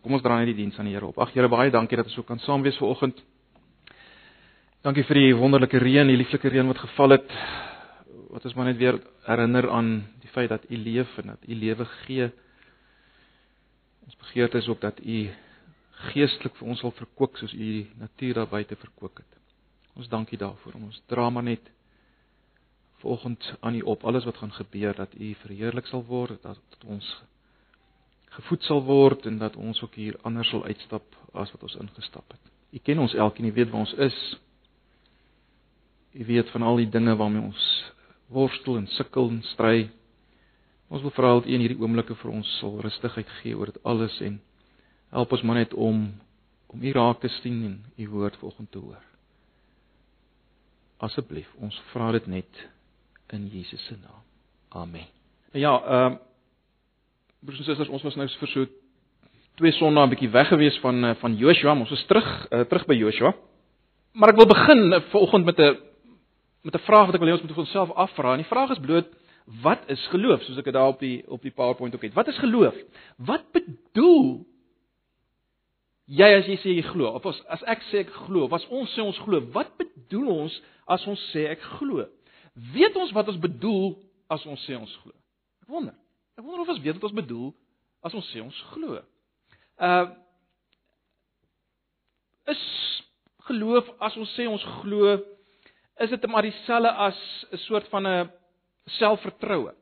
Kom ons dra net die diens aan die Here op. Ag Here, baie dankie dat ons so kan saam wees vanoggend. Dankie vir die wonderlike reën, die lieflike reën wat geval het. Wat ons maar net weer herinner aan die feit dat U leef en dat U lewe gee. Ons begeerte is ook dat U geestelik vir ons sal verkoop soos U die natuur daar buite verkoop het. Ons dankie daarvoor. Ons dra maar net vanoggend aan U op alles wat gaan gebeur dat U verheerlik sal word, dat ons gevoed sal word en dat ons ook hier anders sal uitstap as wat ons ingestap het. U ken ons elkeen, u weet waar ons is. U weet van al die dinge waarmee ons worstel en sukkel en stry. Ons wil vra dat U in hierdie oomblikke vir ons sal rustigheid gee oor dit alles en help ons maar net om om U raak te sien en U woord vanoggend te hoor. Asseblief, ons vra dit net in Jesus se naam. Amen. Ja, ehm uh, broers en susters, ons was nou vir so twee sonnae 'n bietjie weg gewees van eh, van Joshua, ons is terug uh, terug by Joshua. Maar ek wil begin uh, vanoggend met 'n met 'n vraag wat ek wil hê ons moet vir onsself afvra. En die vraag is bloot wat is geloof? Soos ek dit daar op die op die PowerPoint ook het. Wat is geloof? Wat bedoel jy as jy sê jy glo? Of as, as ek sê ek glo, of as ons sê ons glo, wat bedoel ons as ons sê ek glo? Weet ons wat ons bedoel as ons sê ons glo? Ek wonder. Ek wonder of ons weet wat ons bedoel as ons sê ons glo. Uh is geloof as ons sê ons glo, is dit maar dieselfde as 'n soort van 'n selfvertroue?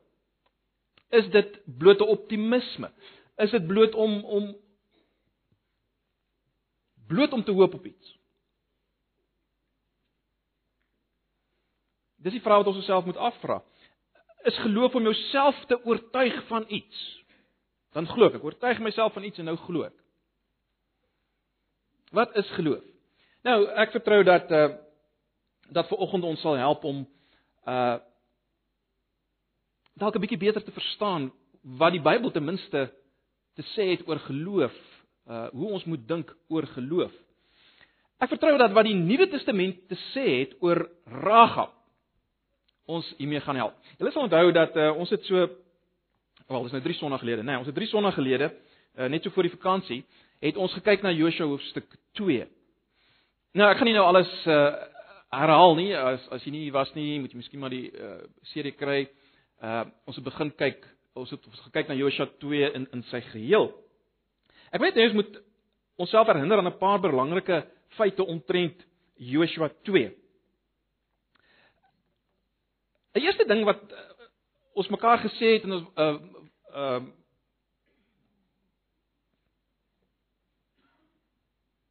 Is dit bloot 'n optimisme? Is dit bloot om om bloot om te hoop op iets? Dis die vraag wat ons osself moet afvra is geloof om jouself te oortuig van iets. Dan glo ek, ek oortuig myself van iets en nou glo ek. Wat is geloof? Nou, ek vertrou dat uh dat ver oggend ons sal help om uh dalk 'n bietjie beter te verstaan wat die Bybel ten minste te sê het oor geloof, uh hoe ons moet dink oor geloof. Ek vertrou dat wat die Nuwe Testament te sê het oor Ragab ons hiermee gaan help. Julle sal onthou dat uh, ons het so wel, dis nou 3 sonna gelede, nee, ons het 3 sonna gelede, uh, net so voor die vakansie, het ons gekyk na Josua hoofstuk 2. Nou, ek gaan nie nou alles uh, herhaal nie. As as jy nie was nie, moet jy miskien maar die uh, serie kry. Uh ons het begin kyk, ons het ons gekyk na Josua 2 in in sy geheel. Ek weet jy moet onsself herinner aan 'n paar belangrike feite omtrent Joshua 2. Die eerste ding wat uh, ons mekaar gesê het en ons uh uh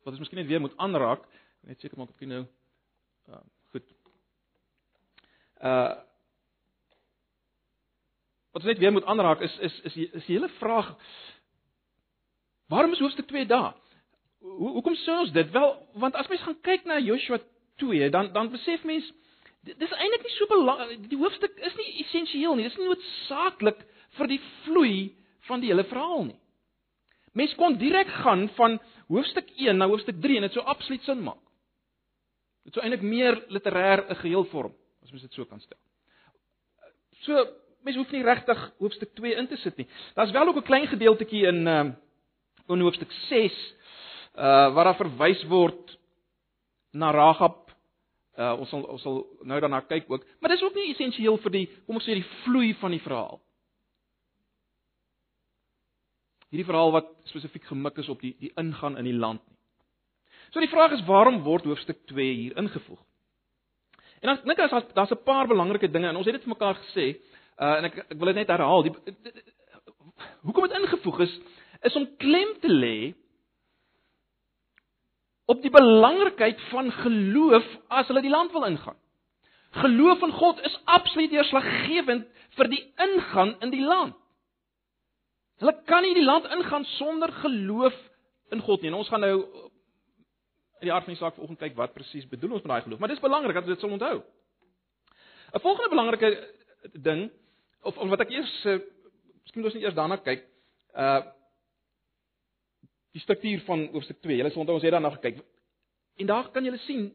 wat ons miskien net weer moet aanraak, net seker maak of jy nou uh goed. Uh Wat ons net weer moet aanraak is is is die, is die hele vraag waarom is hoofstuk 2 daar? Hoe hoekom sê ons dit? Wel, want as mens gaan kyk na Joshua 2, dan dan besef mens dis eintlik nie so belangrik die hoofstuk is nie essensieel nie. Dis nie noodsaaklik vir die vloei van die hele verhaal nie. Mens kon direk gaan van hoofstuk 1 na hoofstuk 3 en dit sou absoluut sin maak. Dit sou eintlik meer literêr 'n geheel vorm as mens dit so kan stel. So mens hoef nie regtig hoofstuk 2 in te sit nie. Daar's wel ook 'n klein gedeeltjie in uh in hoofstuk 6 uh waar daar verwys word na Ragab Uh ons sal ons sal nou daarna kyk ook, maar dis ook nie essensieel vir die kom ons sê die vloei van die verhaal. Hierdie verhaal wat spesifiek gemik is op die die ingaan in die land nie. So die vraag is waarom word hoofstuk 2 hier ingevoeg? En dan dink ek daar's daar's 'n paar belangrike dinge en ons het dit vir mekaar gesê, uh en ek ek wil dit net herhaal. Die, die, die, hoekom dit ingevoeg is is om klem te lê op die belangrikheid van geloof as hulle die land wil ingaan. Geloof in God is absoluut deurslaggewend vir die ingaan in die land. Hulle kan nie die land ingaan sonder geloof in God nie. En ons gaan nou in die aard van die saak vanoggend kyk wat presies bedoel ons met daai geloof, maar dit is belangrik dat ons dit sal onthou. 'n Volgende belangrike ding of, of wat ek eers uh, miskien moet ons net eers daarna kyk, uh die struktuur van hoofstuk 2. Julle sal onthou ons het daarna gekyk. En daar kan julle sien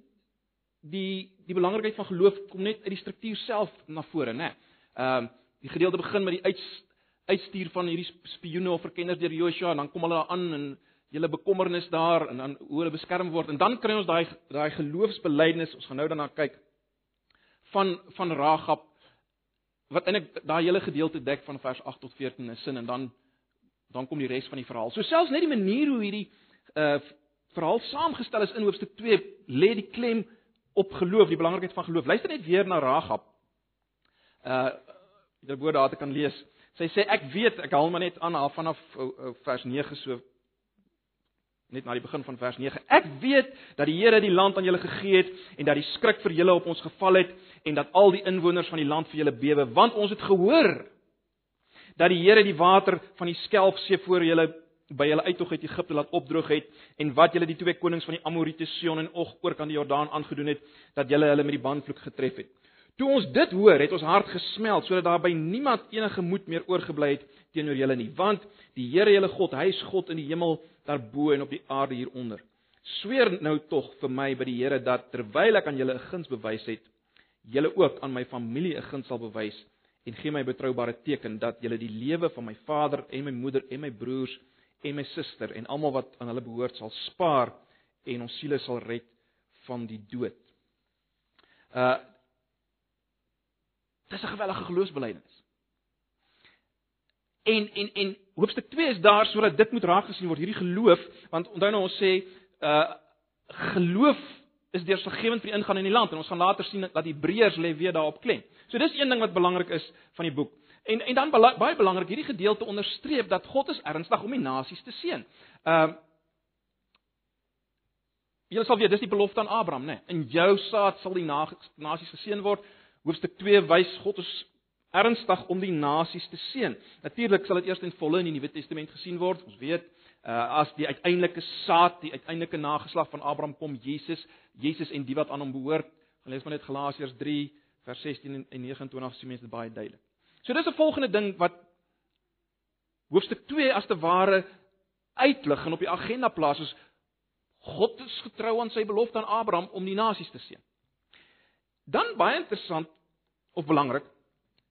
die die belangrikheid van geloof kom net uit die struktuur self na vore, né? Ehm uh, die gedeelte begin met die uit uitstuur van hierdie spioene of verkenners deur Joshua en dan kom hulle aan en julle bekommernis daar en dan hoe hulle beskerm word en dan kry ons daai daai geloofsbelijdenis. Ons gaan nou daarna kyk van van Ragab wat eintlik daai hele gedeelte dek van vers 8 tot 14 in sin en dan dan kom die res van die verhaal. So selfs net die manier hoe hierdie uh verhaal saamgestel is in hoofstuk 2 lê die klem op geloof, die belangrikheid van geloof. Luister net weer na Ragab. Uh die woorde daar te kan lees. Sy sê ek weet, ek haal maar net aan haar vanaf uh, uh, vers 9 so net na die begin van vers 9. Ek weet dat die Here die land aan julle gegee het en dat die skrik vir julle op ons geval het en dat al die inwoners van die land vir julle bewe, want ons het gehoor dat die Here die water van die Skelfsee voor julle by julle uittog uit Egipte laat opdroog het en wat julle die twee konings van die Amorite Sion en Og oor kan die Jordaan aangedoen het dat julle hulle met die bandvloek getref het. Toe ons dit hoor, het ons hart gesmeld sodat daar by niemand enige moed meer oorgebly het teenoor julle nie, want die Here julle God, hy is God in die hemel daarbo en op die aarde hieronder. Sweer nou tog vir my by die Here dat terwyl ek aan julle 'n guns bewys het, julle ook aan my familie 'n guns sal bewys en gee my betroubare teken dat julle die lewe van my vader en my moeder en my broers en my suster en almal wat aan hulle behoort sal spaar en ons siele sal red van die dood. Uh Dis 'n gewellige geloofsbelijdenis. En en en hoofstuk 2 is daar sodat dit moet raak gesien word hierdie geloof want onthou nou ons sê uh geloof is deurslaggewend vir die ingaan in die land en ons gaan later sien dat Hebreërs lê weer daarop klem. So dis een ding wat belangrik is van die boek. En en dan baie belangrik hierdie gedeelte onderstreep dat God is ernstig om die nasies te seën. Ehm uh, Julle sal weet dis die belofte aan Abraham, né? Nee. In jou saad sal die nasies geseën word. Hoofstuk 2 wys God is ernstig om die nasies te seën. Natuurlik sal dit eers in volle in die Nuwe Testament gesien word. Ons weet uh, as die uiteindelike saad, die uiteindelike nageslag van Abraham kom Jesus, Jesus en die wat aan hom behoort. Gaan lees maar net Galasiërs 3 vers 16 en 29 sien mense dit baie duidelik. So dis 'n volgende ding wat hoofstuk 2 as te ware uitlig en op die agenda plaas is God is getrou aan sy belofte aan Abraham om die nasies te seën. Dan baie interessant of belangrik,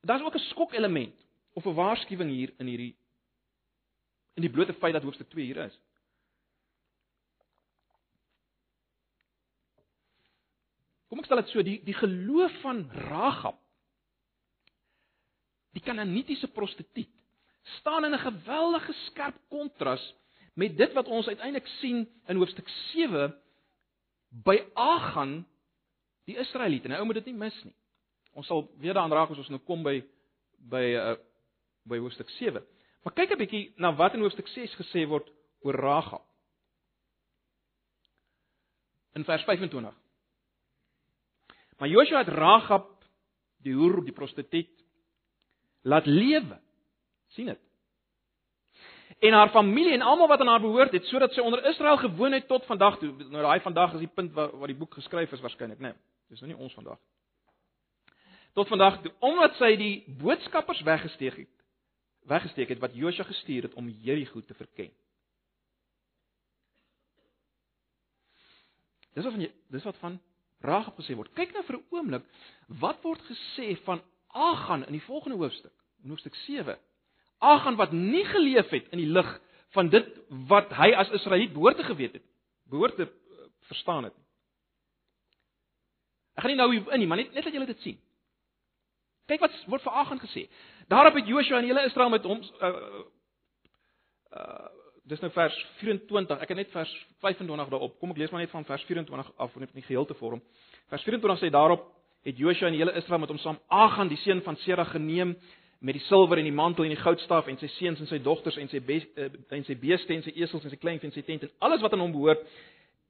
daar's ook 'n skok element of 'n waarskuwing hier in hierdie in die blote feit dat hoofstuk 2 hier is. Kom ek stel dit so, die die geloof van Ragab die Kanaanitiese prostituut staan in 'n geweldige skerp kontras met dit wat ons uiteindelik sien in hoofstuk 7 by Agan die Israeliete. Nou ou moet dit nie mis nie. Ons sal weer daaraan raak as ons nou kom by by uh, by hoofstuk 7. Maar kyk 'n bietjie na wat in hoofstuk 6 gesê word oor Ragab. In vers 25. Maar Joshua het Ragab die hoer, die prostituut laat lewe. sien dit? En haar familie en almal wat aan haar behoort het sodat sy onder Israel gewoon het tot vandag toe. Nou daai vandag is die punt waar waar die boek geskryf is waarskynlik, né? Nee. Dis nou nie ons vandag. Tot vandag toe omdat sy die boodskappers weggesteek het. Weggesteek het wat Josua gestuur het om Jerigo te verken. Dis wat van dis wat van Rahab gesê word. Kyk nou vir 'n oomblik wat word gesê van Agan in die volgende hoofstuk, in hoofstuk 7. Agan wat nie geleef het in die lig van dit wat hy as Israeliet behoort te geweet het, behoort te uh, verstaan het. Ek gaan nie nou hier in nie, maar net net dat julle dit sien. Kyk wat word vir Agan gesê. Daarop het Joshua en hele Israel met hom uh uh dis nou vers 24. Ek het net vers 25 daarop. Kom ek lees maar net van vers 24 af net in die geheel te vorm. Vers 24 sê daarop het Joshua en hele Israel met hom saam Agan die seun van Sera geneem met die silwer en die mantel en die goudstaaf en sy seuns en sy dogters en sy bes, uh, en sy beeste en sy esels en sy kleinvee en sy tent en alles wat aan hom behoort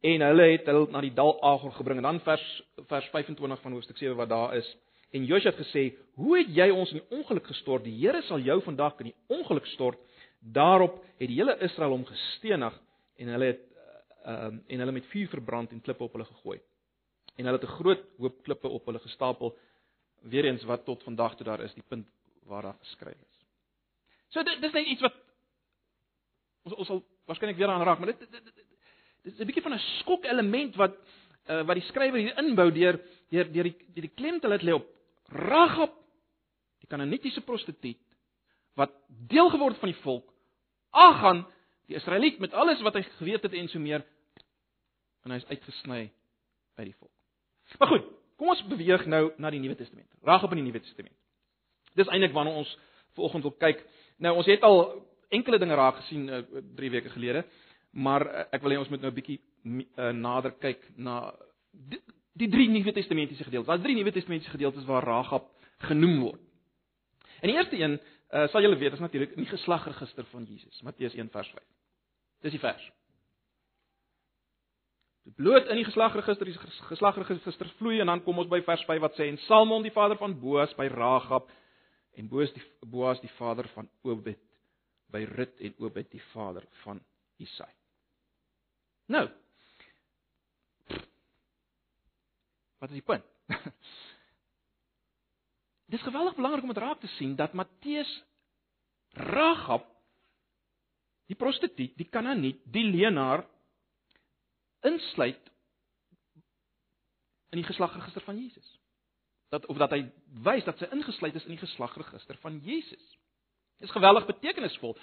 en hulle het hulle na die dal Agor gebring en dan vers vers 25 van hoofstuk 7 wat daar is en Josua het gesê hoe het jy ons in die ongeluk gestort? Die Here sal jou vandag in die ongeluk stort. Daarop het die hele Israel hom gestenig en hulle het ehm uh, en hulle met vuur verbrand en klippe op hulle gegooi. En hulle het 'n groot hoop klippe op hulle gestapel. Weer eens wat tot vandag toe daar is die punt waar daar geskryf is. So dit dis net iets wat ons ons sal waarskynlik weer aan raak maar dit, dit, dit Dit is 'n bietjie van 'n skok element wat uh, wat die skrywer hier inbou deur deur deur die deur die klem te laat lê op Ragab, die Kanaanitiese prostituut wat deel geword van die volk, Agan, Die Israeliet met alles wat hy geweet het en so meer en hy's uitgesny uit die volk. Maar goed, kom ons beweeg nou na die Nuwe Testament. Raag op in die Nuwe Testament. Dis eintlik waarna ons vanoggend wil kyk. Nou ons het al enkele dinge raak gesien 3 uh, weke gelede, maar uh, ek wil hê ons moet nou 'n bietjie uh, nader kyk na die, drie Nuwe Testamentiese gedeeltes. Daar's drie Nuwe Testamentiese gedeeltes waar Ragab genoem word. En die eerste een, uh, sal julle weet, is natuurlik in die geslagregister van Jesus, Matteus 1 vers 5. Dis die vers. Die bloot in die geslagregister, die geslagregister vloei en dan kom ons by vers 5 wat sê en Salmon die vader van Boas by Ragab en Boas die Boas die vader van Obed by Rut en Obed die vader van Isai. Nou. Wat is die punt? Dis geweldig belangrik om dit raak te sien dat Matteus Ragab die prostituut, die Kanaaniet, die leenaar insluit in die geslagregister van Jesus. Dat of dat hy wys dat sy ingesluit is in die geslagregister van Jesus. Dit is geweldig betekenisvol.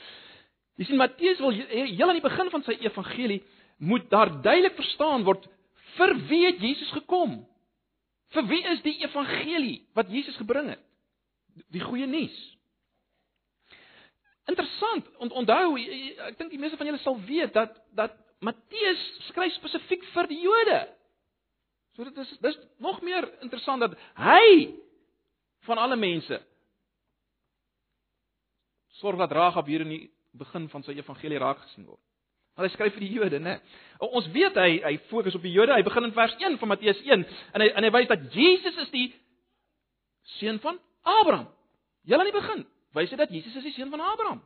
Jy sien Matteus wil heel aan die begin van sy evangelie moet daar duidelik verstaan word vir wie het Jesus gekom? Vir wie is die evangelie wat Jesus gebring het? Die goeie nuus. Interessant, ont, onthou ek dink die meeste van julle sal weet dat dat Matteus skryf spesifiek vir die Jode. So dit is dis nog meer interessant dat hy van alle mense sorg dat Ragab hier in die begin van sy evangelie raak gesien word. Want hy skryf vir die Jode, né? Ons weet hy hy fokus op die Jode. Hy begin in vers 1 van Matteus 1 en hy en hy wys dat Jesus is die seun van Abraham. Heel aan die begin wys hy dat Jesus is die seun van Abraham.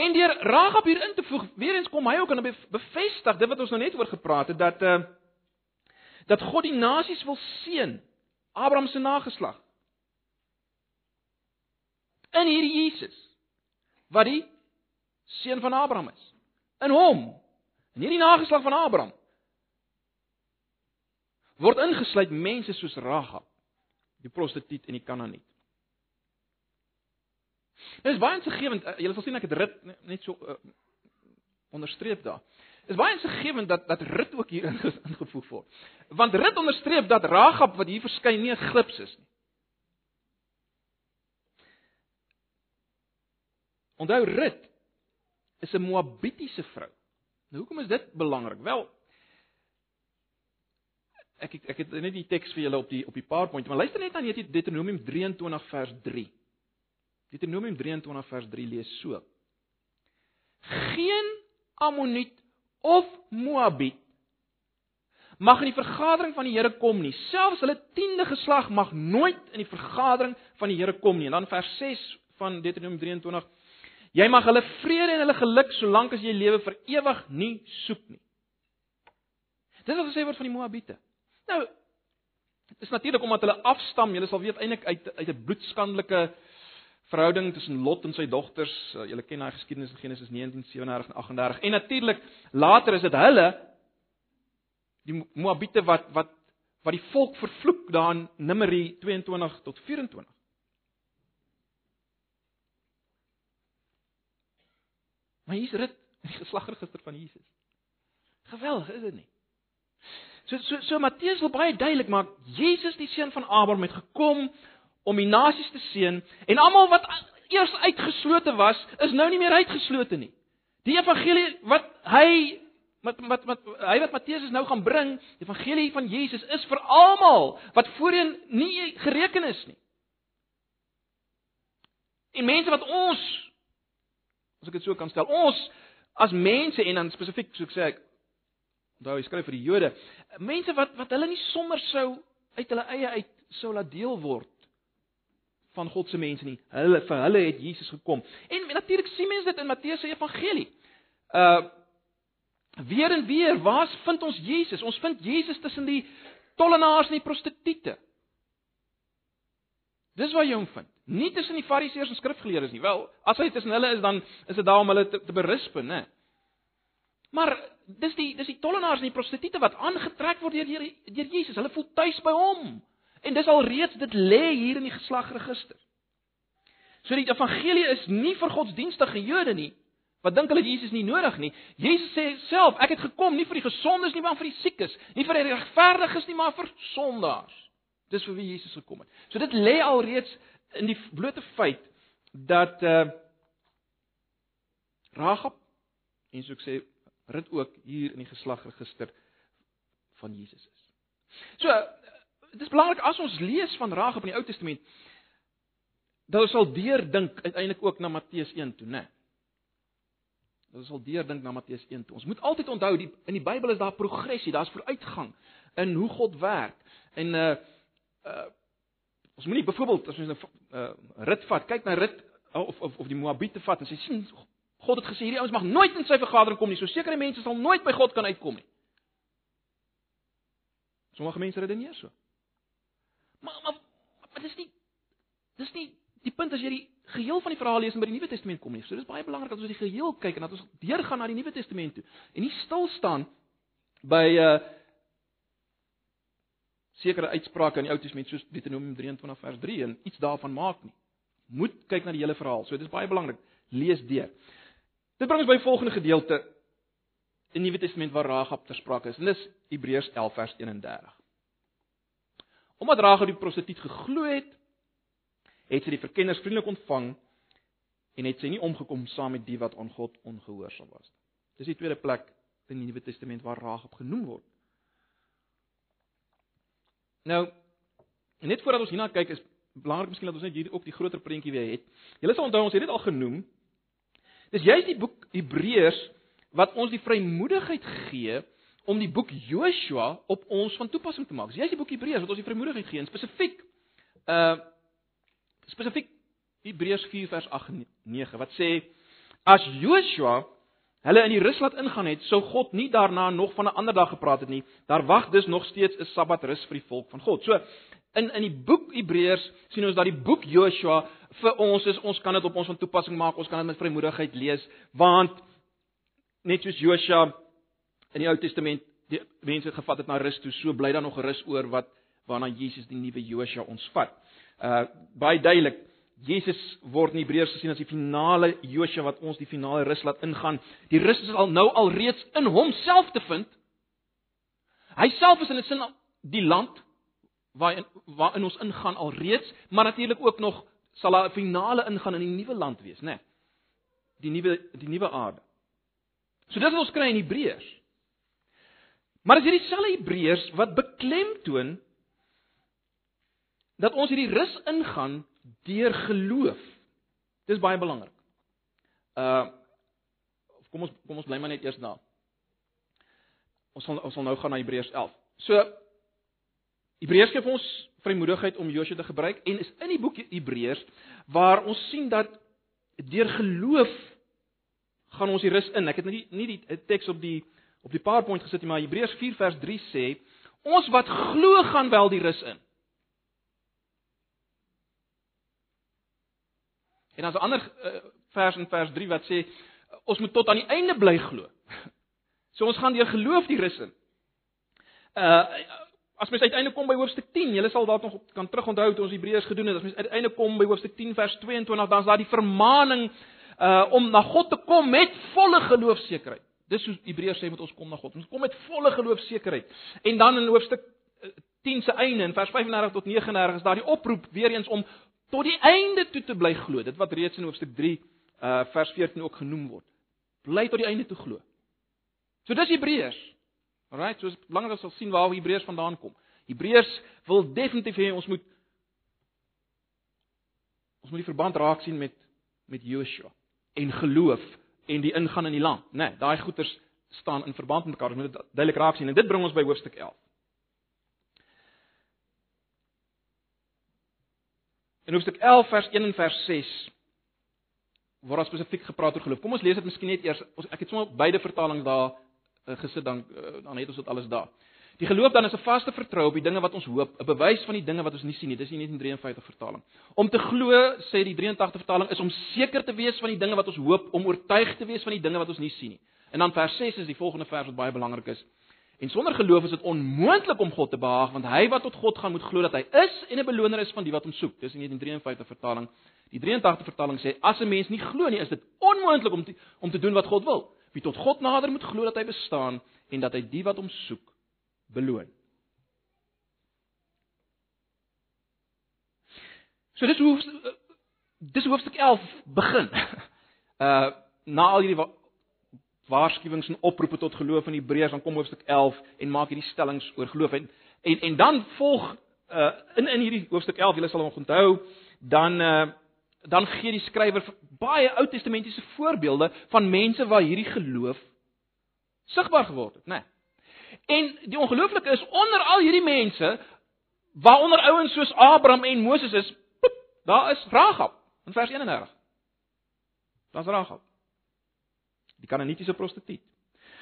En deur Ragab hier in te voeg, weer eens kom hy ook aan bevestig dit wat ons nou net oor gepraat het dat uh dat God die nasies wil seën, Abraham se nageslag. In hierdie Jesus wat die seun van Abraham is. In hom, in hierdie nageslag van Abraham word ingesluit mense soos Ragab, die prostituut en die Kanaaniet. Dit is baie insiggewend. Uh, julle sal sien ek het rit net so uh, onderstreep daar. Dit is baie insiggewend dat dat rit ook hier ingevoeg word. Want rit onderstreep dat Ragab wat hier verskyn nie 'n glips is nie. Onthou rit is 'n Moabitiese vrou. Nou hoekom is dit belangrik? Wel ek ek, het net die teks vir julle op die op die PowerPoint, maar luister net aan Deuteronomium 23 vers 3. Deuteronomium 23 vers 3 lees so: Geen Ammoniet of Moabiet mag in die vergadering van die Here kom nie. Selfs hulle 10de geslag mag nooit in die vergadering van die Here kom nie. En dan vers 6 van Deuteronomium 23: Jy mag hulle vrede en hulle geluk solank as jy lewe vir ewig nie soek nie. Dis wat gesê word van die Moabiete. Nou, dit is natuurlik omdat hulle afstam, julle sal weet eintlik uit uit 'n bloedskandelike verhouding tussen Lot en sy dogters. Uh, julle ken daai geskiedenis in Genesis 19:37 en 38. En natuurlik later is dit hulle die Moabiete wat wat wat die volk vervloek daar in Numeri 22 tot 24. Maar hier's dit, die geslagregister van Jesus. Geweldig, is dit nie? So so so Matteus wil baie duidelik maak, Jesus die seun van Abraham het gekom om die nasies te seën en almal wat eers uitgeslote was, is nou nie meer uitgeslote nie. Die evangelie wat hy wat wat wat hy wat Matteus nou gaan bring, die evangelie van Jesus is vir almal wat voorheen nie gereken is nie. En mense wat ons as ek dit so kan stel, ons as mense en dan spesifiek so ek sê ek onthou hy skryf vir die Jode, mense wat wat hulle nie sommer sou uit hulle eie uit sou laat deel word van God se mense nie. Hulle vir hulle het Jesus gekom. En natuurlik sien mense dit in Matteus se evangelie. Uh weer en weer, waar vind ons Jesus? Ons vind Jesus tussen die tollenaars en die prostituie. Dis waar jy hom vind. Nie tussen die fariseërs en skrifgeleerdes nie. Wel, as hy tussen hulle is dan is dit daar om hulle te, te berisp, né? Maar dis die dis die tollenaars en die prostituie wat aangetrek word deur deur Jesus. Hulle voel tuis by hom. En dis al reeds dit lê hier in die geslagregister. So die evangelie is nie vir godsdienstige Jode nie. wat dink hulle Jesus nie nodig nie. Jesus sê self, ek het gekom nie vir die gesondes nie, maar vir die siekes, nie vir die regverdiges nie, maar vir sondaars. Dis vir wie Jesus gekom het. So dit lê alreeds in die blote feit dat uh Rahab en so ek sê rit ook hier in die geslagregister van Jesus is. So dit is belangrik as ons lees van Rahab in die Ou Testament dat ons sal deurdink uiteindelik ook na Matteus 1 toe, né? Dat ons sal deurdink na Matteus 1 toe. Ons moet altyd onthou die in die Bybel is daar progressie, daar's vooruitgang in hoe God werk. En uh uh ons moenie byvoorbeeld as ons 'n uh, rit vat, kyk na rit of of of die Moabiete vat en sê sien God het gesê hierdie ouens mag nooit in sy vergadering kom nie. So sekere mense sal nooit by God kan uitkom nie. Sommige mense redeneer so. Maar maar maar dis nie dis nie die punt as jy die geheel van die verhaal lees en by die Nuwe Testament kom nie. So dis baie belangrik dat ons die geheel kyk en dat ons deurgaan na die Nuwe Testament toe en nie stil staan by uh, sekere uitsprake in die Ou Testament soos Deuteronomium 23 vers 3 en iets daarvan maak nie. Moet kyk na die hele verhaal. So dit is baie belangrik. Lees deur. Dit bring ons by die volgende gedeelte in die Nuwe Testament waar Rahab ter sprake is. En dis Hebreërs 11 vers 31. Omdat Rahab die prostituut geglo het, het sy die verkenners vriendelik ontvang en het sy nie omgekom saam met die wat aan God ongehoorsaam was. Dis die tweede plek in die Nuwe Testament waar Rahab genoem word. Nou, net voordat ons hierna kyk is belangrik miskien dat ons net hier ook die groter prentjie weer het. Julle sal onthou ons het dit al genoem Dis juist die boek Hebreërs wat ons die vrymoedigheid gee om die boek Joshua op ons van toepassing te maak. Dis juist die boek Hebreërs wat ons die vrymoedigheid gee, spesifiek uh spesifiek Hebreërs 4 vers 8 en 9 wat sê as Joshua hulle in die rus laat ingaan het, sou God nie daarna nog van 'n ander dag gepraat het nie. Daar wag dus nog steeds 'n Sabbatrus vir die volk van God. So in in die boek Hebreërs sien ons dat die boek Joshua vir ons is ons kan dit op ons van toepassing maak. Ons kan dit met vrymoedigheid lees want net soos Joshua in die Ou Testament die mense gevat het na rus toe, so bly daar nog rus oor wat waarna Jesus die nuwe Joshua ons vat. Uh baie duidelik Jesus word in Hebreërs gesien as die finale Joshua wat ons die finale rus laat ingaan. Die rus is al nou al reeds in homself te vind. Hy self is in 'n sin die land waarin waarin ons ingaan alreeds, maar natuurlik ook nog sal daar 'n finale ingaan in die nuwe land wees, né? Nee, die nuwe die nuwe aarde. So dit wat ons kry in Hebreërs. Maar is hierdie selfde Hebreërs wat beklemtoon dat ons hierdie rus ingaan deur geloof. Dis baie belangrik. Uh kom ons kom ons bly maar net eers daar. Ons sal ons sal nou gaan na Hebreërs 11. So Hebreërs gee ons vrymoedigheid om Josua te gebruik en is in die boek Hebreërs waar ons sien dat deur geloof gaan ons die rus in. Ek het nie nie die teks op die op die PowerPoint gesit nie, maar Hebreërs 4 vers 3 sê ons wat glo gaan wel die rus in. En dan 'n ander uh, vers in vers 3 wat sê ons moet tot aan die einde bly glo. So ons gaan deur geloof die rus in. Uh As mens uiteindelik kom by hoofstuk 10, julle sal dalk nog kan terugonthou toe ons Hebreërs gedoen het. As mens uiteindelik kom by hoofstuk 10 vers 22, dan is daar die vermaaning uh om na God te kom met volle geloofsekerheid. Dis hoe Hebreërs sê moet ons kom na God. Ons kom met volle geloofsekerheid. En dan in hoofstuk 10 uh, se einde in vers 35 tot 39 is daar die oproep weer eens om tot die einde toe te bly glo. Dit wat reeds in hoofstuk 3 uh vers 14 ook genoem word. Bly tot die einde toe glo. So dis Hebreërs. Alraai, so is belangrik om te sien waar Hebreërs vandaan kom. Hebreërs wil definitief hê ons moet ons moet die verband raak sien met met Joshua en geloof en die ingaan in die land, né? Nee, daai goeters staan in verband met mekaar. Ons moet dit duidelik raak sien en dit bring ons by hoofstuk 11. In hoofstuk 11 vers 1 en vers 6 word spesifiek gepraat oor geloof. Kom ons lees dit miskien net eers. Ons ek het sommer beide vertalings daar Eh, gesit dan eh, dan het ons dit alles daar. Die geloof dan is 'n vaste vertroue op die dinge wat ons hoop, 'n bewys van die dinge wat ons nie sien nie. Dis nie net in 53 vertaling. Om te glo, sê die 83 vertaling, is om seker te wees van die dinge wat ons hoop, om oortuig te wees van die dinge wat ons nie sien nie. En dan vers 6 is die volgende vers wat baie belangrik is. En sonder geloof is dit onmoontlik om God te behaag, want hy wat tot God gaan moet glo dat hy is en 'n beloner is van die wat hom soek. Dis in 1953 vertaling. Die 83 vertaling sê as 'n mens nie glo nie, is dit onmoontlik om te, om te doen wat God wil. Wie tot God nader moet glo dat hy bestaan en dat hy die wat hom soek beloon. So dis hoe dis hoofstuk 11 begin. Uh na al hierdie waarskuwings en oproepe tot geloof in Hebreërs dan kom hoofstuk 11 en maak hierdie stellings oor geloof en en, en dan volg uh in in hierdie hoofstuk 11, julle sal hom onthou, dan uh dan gee die skrywer baie Ou Testamentiese voorbeelde van mense waar hierdie geloof sigbaar geword het, né? Nee. En die ongelooflike is onder al hierdie mense waaronder ouens soos Abraham en Moses is, poep, daar is Rahab in vers 31. Daar's Rahab. Die Kanaanitiese prostituut.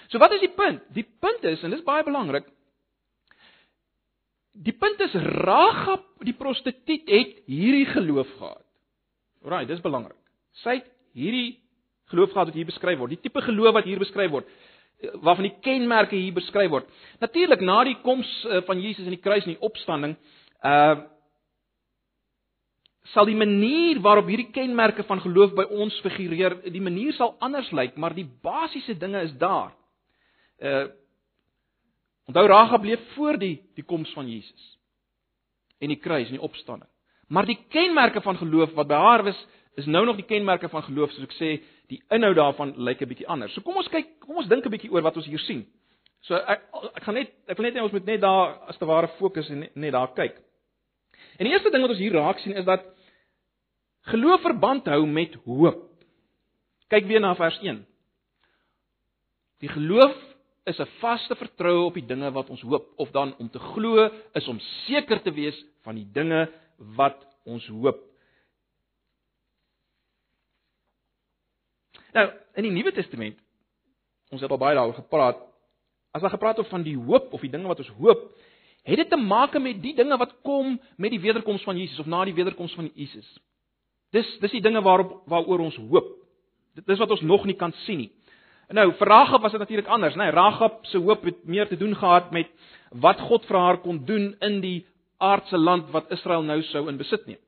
So wat is die punt? Die punt is en dis baie belangrik. Die punt is Rahab, die prostituut het hierdie geloof gehad. Alraai, dis belangrik. Sy het hierdie geloof gehad wat hier beskryf word. Die tipe geloof wat hier beskryf word waarvan die kenmerke hier beskryf word. Natuurlik na die koms eh, van Jesus in die kruis en die opstanding, uh sal die manier waarop hierdie kenmerke van geloof by ons figureer, die manier sal anders lyk, maar die basiese dinge is daar. Uh Onthou Rahab leef voor die die koms van Jesus en die kruis en die opstanding. Maar die kenmerke van geloof wat by haar was, is nou nog die kenmerke van geloof, soos ek sê, die inhoud daarvan lyk 'n bietjie anders. So kom ons kyk, kom ons dink 'n bietjie oor wat ons hier sien. So ek ek gaan net ek wil net hê ons moet net daar as te ware fokus en net, net daar kyk. En die eerste ding wat ons hier raak sien is dat geloof verband hou met hoop. Kyk weer na vers 1. Die geloof is 'n vaste vertroue op die dinge wat ons hoop of dan om te glo is om seker te wees van die dinge wat ons hoop. Nou, in die Nuwe Testament ons het al baie daaroor gepraat. As daar gepraat word van die hoop of die dinge wat ons hoop, het dit te maak met die dinge wat kom met die wederkoms van Jesus of na die wederkoms van Jesus. Dis dis die dinge waarop waaroor ons hoop. Dit is wat ons nog nie kan sien nie. Nou, vir Ragab was dit natuurlik anders, né? Nee, Ragab se hoop het meer te doen gehad met wat God vir haar kon doen in die aardse land wat Israel nou sou in besit neem.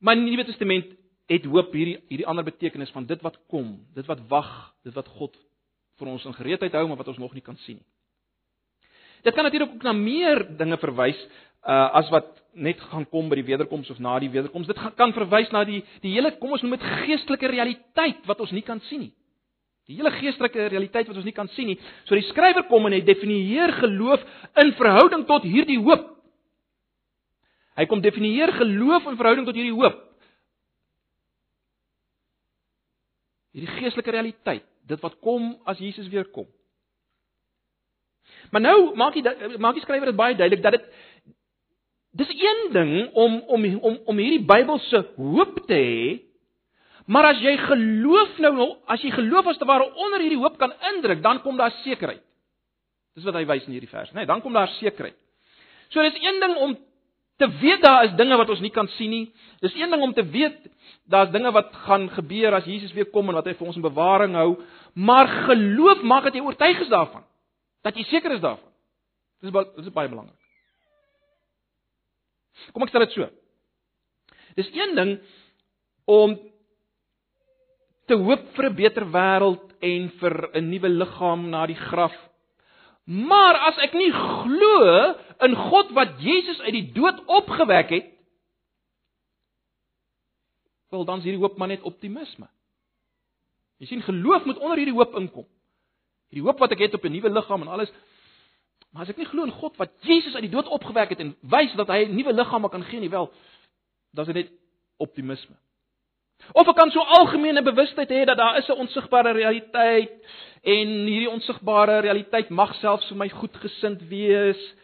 Maar in die Nuwe Testament het hoop hierdie hierdie ander betekenis van dit wat kom, dit wat wag, dit wat God vir ons in gereedheid hou maar wat ons nog nie kan sien nie. Dit kan natuurlik ook na meer dinge verwys uh as wat net gaan kom by die wederkoms of na die wederkoms. Dit kan verwys na die die hele kom ons noem dit geestelike realiteit wat ons nie kan sien nie. Die hele geestelike realiteit wat ons nie kan sien nie. So die skrywer kom en hy definieer geloof in verhouding tot hierdie hoop. Hy kom definieer geloof in verhouding tot hierdie hoop. Hierdie geestelike realiteit, dit wat kom as Jesus weer kom. Maar nou maak hy maak die skrywer dit baie duidelik dat dit dis een ding om om om om hierdie Bybelse hoop te hê. Maar as jy geloof nou as jy geloof as te ware onder hierdie hoop kan indruk, dan kom daar sekerheid. Dis wat hy wys in hierdie vers, né? Nee, dan kom daar sekerheid. So dis een ding om te weet daar is dinge wat ons nie kan sien nie. Dis een ding om te weet daar's dinge wat gaan gebeur as Jesus weer kom en wat hy vir ons in bewaring hou, maar geloof maak dat jy oortuig is daarvan. Dat jy seker is daarvan. Dis dis is baie belangrik. Kom ek stel dit so. Dis een ding om te hoop vir 'n beter wêreld en vir 'n nuwe liggaam na die graf. Maar as ek nie glo in God wat Jesus uit die dood opgewek het, wel dan is hierdie hoop maar net optimisme. Jy sien geloof moet onder hierdie hoop inkom. Hierdie hoop wat ek het op 'n nuwe liggaam en alles, Maar as ek nie glo in God wat Jesus uit die dood opgewek het en wys dat hy 'n nuwe liggaam kan gee nie, wel, dan is dit net optimisme. Of ek kan so algemene bewustheid hê dat daar is 'n onsigbare realiteit en hierdie onsigbare realiteit mag selfs vir my goedgesind wees.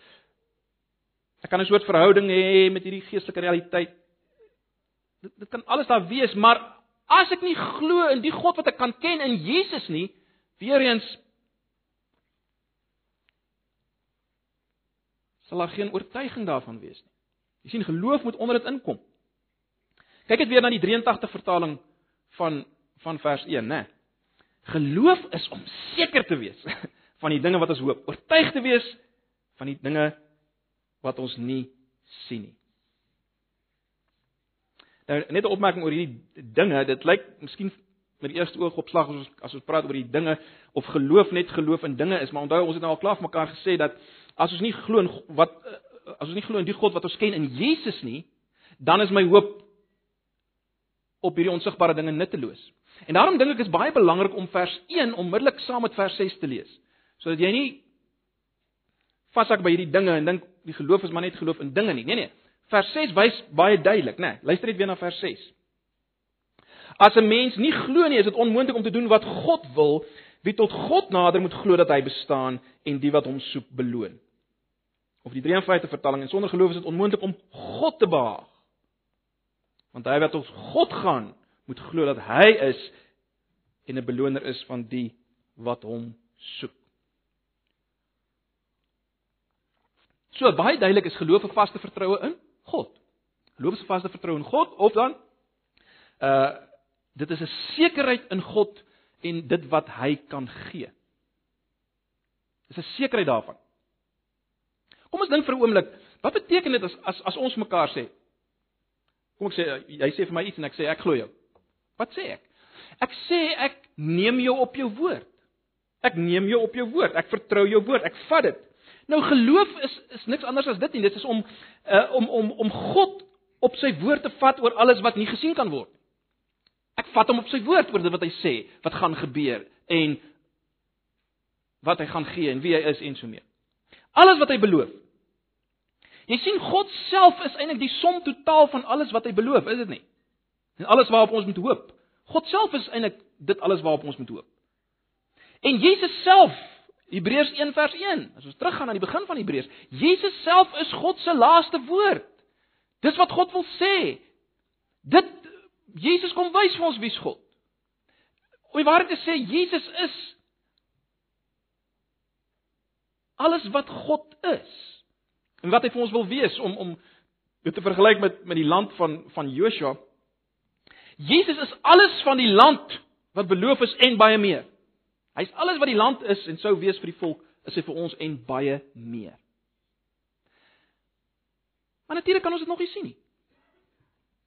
Ek kan 'n soort verhouding hê met hierdie geestelike realiteit. Dit, dit kan alles daar wees, maar as ek nie glo in die God wat ek kan ken in Jesus nie, weer eens sal daar geen oortuiging daarvan wees nie. Jy sien geloof moet onder dit inkom. Kyk net weer na die 83 vertaling van van vers 1, né? Geloof is om seker te wees van die dinge wat ons hoop, oortuig te wees van die dinge wat ons nie sien nie. Nou net 'n opmerking oor hierdie dinge, dit lyk miskien met die eerste oog opslag as ons as ons praat oor die dinge of geloof net geloof in dinge is, maar onthou ons het nou al klaar mekaar gesê dat as ons nie glo in wat as ons nie glo in die God wat ons ken in Jesus nie, dan is my hoop op hierdie onsigbare dinge nutteloos. En daarom dink ek is baie belangrik om vers 1 onmiddellik saam met vers 6 te lees. Sodat jy nie vashak by hierdie dinge en dink die geloof is maar net geloof in dinge nie. Nee nee. Vers 6 wys baie duidelik, né? Nee, luister net weer na vers 6. As 'n mens nie glo nie, is dit onmoontlik om te doen wat God wil. Wie tot God nader moet glo dat hy bestaan en die wat hom soek beloon. Of die 53 vertaling en sonder geloof is dit onmoontlik om God te behaag. Want hy wat tot God gaan, moet glo dat hy is en 'n beloner is van die wat hom soek. So baie duidelik is geloof 'n vaste vertroue in God. Geloof is 'n vaste vertroue in God of dan uh dit is 'n sekerheid in God en dit wat hy kan gee. Dis 'n sekerheid daarvan. Kom ons dink vir 'n oomblik, wat beteken dit as as as ons mekaar sê? Kom ek sê jy sê vir my iets en ek sê ek glo jou. Wat sê ek? Ek sê ek neem jou op jou woord. Ek neem jou op jou woord. Ek vertrou jou woord. Ek vat dit. Nou geloof is is niks anders as dit nie. Dit is om uh, om om om God op sy woord te vat oor alles wat nie gesien kan word. Ek vat hom op sy woord oor dit wat hy sê, wat gaan gebeur en wat hy gaan gee en wie hy is en so mee. Alles wat hy beloof. Jy sien God self is eintlik die som totaal van alles wat hy beloof, is dit nie? En alles waarop ons moet hoop. God self is eintlik dit alles waarop ons moet hoop. En Jesus self, Hebreërs 1 vers 1, as ons teruggaan aan die begin van Hebreërs, Jesus self is God se laaste woord. Dis wat God wil sê. Dit Jesus kom wys vir ons wie's God. Om die waarheid te sê, Jesus is alles wat God is. En wat hy vir ons wil wees om om dit te vergelyk met met die land van van Joshua Jesus is alles van die land wat beloof is en baie meer. Hy's alles wat die land is en sou wees vir die volk, is hy vir ons en baie meer. Maar natuurlik kan ons dit nog nie sien nie.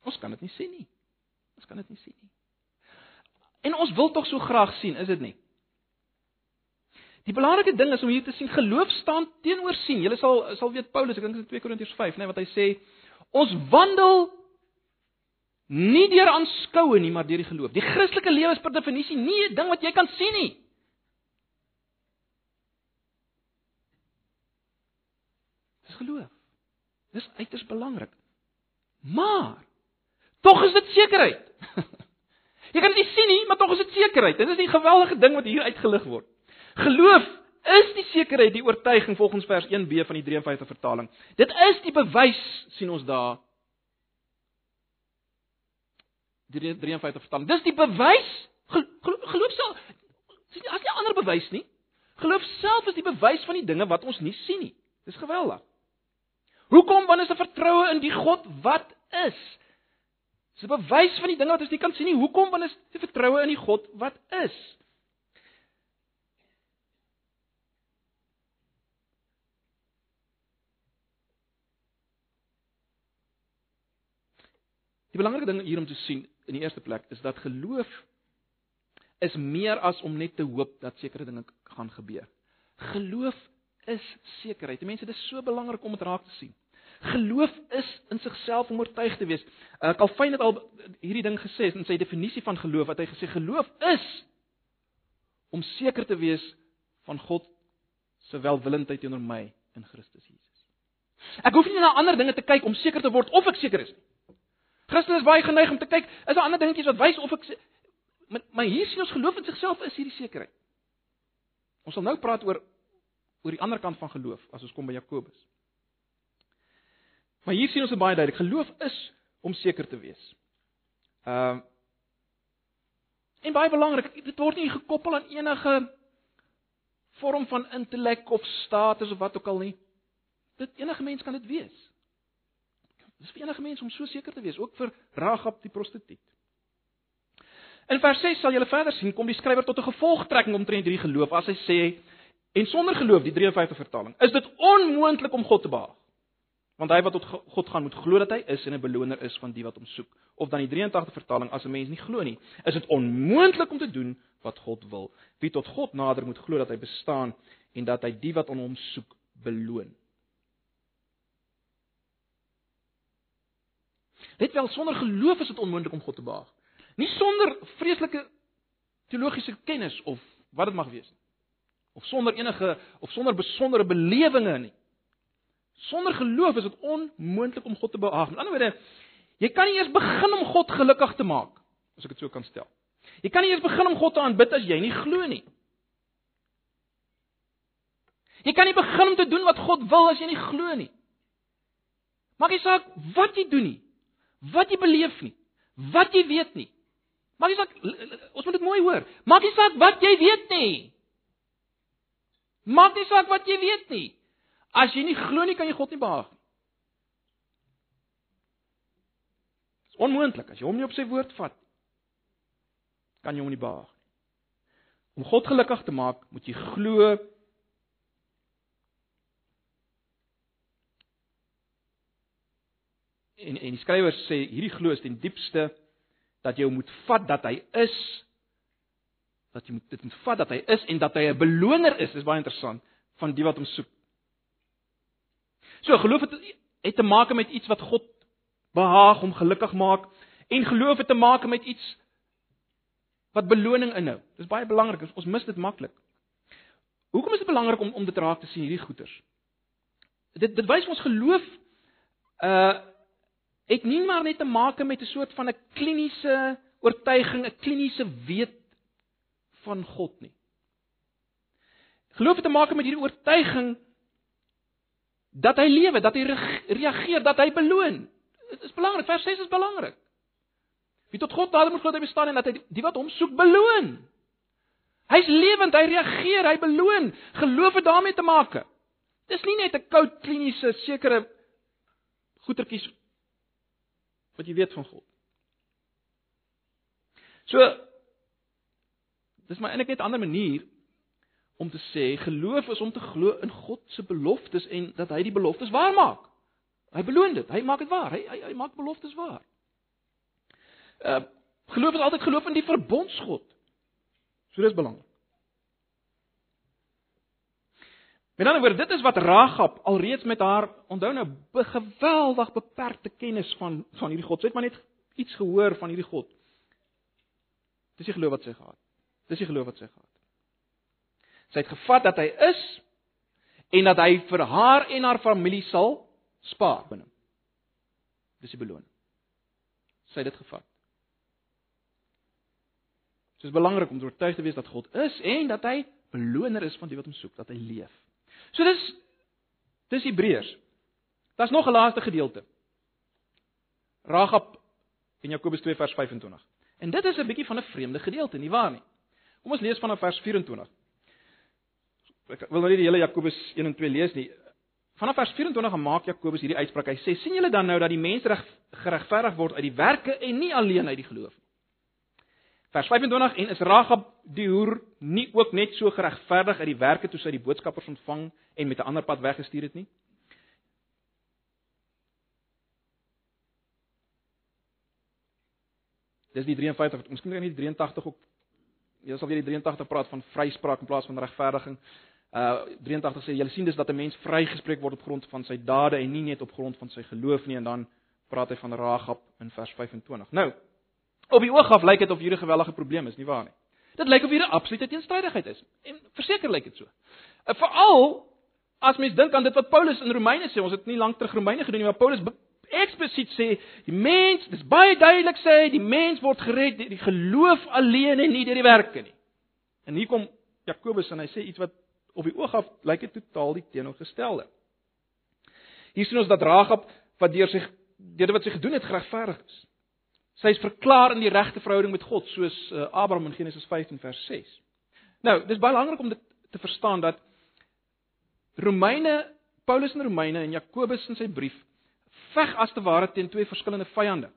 Ons kan dit nie sien nie. Ons kan dit nie sien nie. En ons wil tog so graag sien, is dit nie? Die belangrike ding is om hier te sien geloof staan teenoor sien. Julle sal sal weet Paulus, ek dink dit is 2 Korintiërs 5, nê, nee, wat hy sê, ons wandel Nie deur aanskoue nie, maar deur die geloof. Die Christelike lewe is per definisie nie 'n ding wat jy kan sien nie. Dis geloof. Dis uiters belangrik. Maar tog is dit sekerheid. jy kan dit nie sien nie, maar tog is dit sekerheid. Dit is 'n geweldige ding wat hier uitgelig word. Geloof is die sekerheid, die oortuiging volgens vers 1b van die 53 vertaling. Dit is die bewys sien ons daar 53 vertaling. Dis die bewys. Geloof self. Sien as nie ander bewys nie. Geloof self is die bewys van die dinge wat ons nie sien nie. Dis geweldig. Hoekom wanneer is 'n vertroue in die God wat is? Dis 'n bewys van die dinge wat ons nie kan sien nie. Hoekom wanneer is 'n vertroue in die God wat is? Die belangrike ding hier om te sien in die eerste plek is dat geloof is meer as om net te hoop dat sekere dinge gaan gebeur. Geloof is sekerheid. Mense, dit is so belangrik om dit raak te sien. Geloof is in sigself om oortuig te wees. Uh, Calvin het al hierdie ding gesê in sy definisie van geloof wat hy gesê geloof is om seker te wees van God se welwillendheid teenoor my in Christus Jesus. Ek hoef nie na ander dinge te kyk om seker te word of ek seker is nie. Christen is baie geneig om te kyk, is daar ander dingetjies wat wys of ek maar, maar hier sien ons geloof in sigself is hierdie sekerheid. Ons sal nou praat oor oor die ander kant van geloof as ons kom by Jakobus. Maar hier sien ons baie duidelik, geloof is om seker te wees. Ehm uh, En baie belangrik, dit word nie gekoppel aan enige vorm van intellek of status of wat ook al nie. Dit enige mens kan dit wees. Dis vir enige mens om so seker te wees, ook vir Ragab die prostituut. In vers 6 sal jy verder sien kom die skrywer tot 'n gevolgtrekking omtrent hierdie geloof as hy sê en sonder geloof die 53 vertaling is dit onmoontlik om God te behaag. Want hy wat tot God gaan moet glo dat hy is en 'n beloner is van die wat hom soek. Of dan die 83 vertaling as 'n mens nie glo nie, is dit onmoontlik om te doen wat God wil. Wie tot God nader moet glo dat hy bestaan en dat hy die wat aan hom soek beloon. Net wel sonder geloof is dit onmoontlik om God te behaag. Nie sonder vreeslike teologiese kennis of wat dit mag wees nie. Of sonder enige of sonder besondere belewinge nie. Sonder geloof is dit onmoontlik om God te behaag. Met ander woorde, jy kan nie eers begin om God gelukkig te maak, as ek dit so kan stel. Jy kan nie eers begin om God te aanbid as jy nie glo nie. Jy kan nie begin om te doen wat God wil as jy nie glo nie. Maak nie saak wat jy doen nie. Wat jy beleef nie. Wat jy weet nie. Maak nie saak ons moet dit mooi hoor. Maak nie saak wat jy weet nie. Maak nie saak wat jy weet nie. As jy nie glo nie, kan jy God nie behaag nie. Dit is onmoontlik as jy hom nie op sy woord vat. Kan jy hom nie behaag nie. Om God gelukkig te maak, moet jy glo En en die skrywer sê hierdie glo is ten diepste dat jy moet vat dat hy is dat jy moet dit moet vat dat hy is en dat hy 'n beloner is, is baie interessant van die wat hom soek. So geloof het het te maak met iets wat God behaag om gelukkig maak en geloof het te maak met iets wat beloning inhou. Dis baie belangrik. Ons mis dit maklik. Hoekom is dit belangrik om om dit raak te sien hierdie goeters? Dit dit wys ons geloof uh het nie maar net te maak met 'n soort van 'n kliniese oortuiging, 'n kliniese weet van God nie. Geloof het te maak met hierdie oortuiging dat hy lewe, dat hy reageer, dat hy beloon. Dit is belangrik. Vers 6 is belangrik. Wie tot God nader moet glo dat hy bestaan en dat hy die wat hom soek beloon. Hy's lewend, hy reageer, hy beloon. Geloof het daarmee te maak. Dis nie net 'n koud kliniese sekere goetertjies wat jy weet van God. So dis maar eintlik net 'n ander manier om te sê geloof is om te glo in God se beloftes en dat hy die beloftes waar maak. Hy beloon dit. Hy maak dit waar. Hy hy, hy maak beloftes waar. Uh geloof is altyd geloof in die verbondsgod. So dis belangrik. Met ander woorde, dit is wat Ragab alreeds met haar onthou nou geweldig beperkte kennis van van hierdie God. Sy het maar net iets gehoor van hierdie God. Dis die geloof wat sy gehad. Dis die geloof wat sy gehad. Sy het gevat dat hy is en dat hy vir haar en haar familie sal spaar binne. Dis die beloning. Sy het dit gevat. Dit is belangrik om oortuig te wees dat God is en dat hy beloner is van die wat hom soek, dat hy leef. So dis dis Hebreërs. Daar's nog 'n laaste gedeelte. Ragab in Jakobus 2 vers 25. En dit is 'n bietjie van 'n vreemde gedeelte, nie waar nie? Kom ons lees vanaf vers 24. Ek wil nou nie die hele Jakobus 1 en 2 lees nie. Vanaf vers 24 maak Jakobus hierdie uitspraak. Hy sê: "Sien julle dan nou dat die mens reg geregverdig word uit die werke en nie alleen uit die geloof nie?" Vers 25 en is Ragab die hoer nie ook net so geregverdig uit die werke toe sy die boodskappers ontvang en met 'n ander pad weggestuur het nie? Dis die 53, miskien kan jy die 83 ook jy sal weer die 83 praat van vryspraak in plaas van regverdiging. Uh 83 sê jy sien dis dat 'n mens vrygespreek word op grond van sy dade en nie net op grond van sy geloof nie en dan praat hy van Ragab in vers 25. Nou, Op die oog af lyk dit of hier 'n gewellige probleem is, nie waar nie? Dit lyk of hier 'n absolute teenstrydigheid is. En verseker lyk dit so. Uh, Veral as mens dink aan dit wat Paulus in Romeine sê, ons het nie lank terug Romeine gedoen nie, maar Paulus eksplisiet sê die mens, dis baie duidelik sê hy, die mens word gered deur die geloof alleen en nie deur die werke nie. En hier kom Jakobus en hy sê iets wat op die oog af lyk dit totaal die teenoorgestelde. Hier sien ons dat Ragab wat deur sy deur wat sy gedoen het geregverdig is. Sy is verklaar in die regte verhouding met God, soos uh, Abraham in Genesis 15 vers 6. Nou, dis baie belangrik om dit te verstaan dat Romeine, Paulus in Romeine en Jakobus in sy brief veg as te ware teen twee verskillende vyande.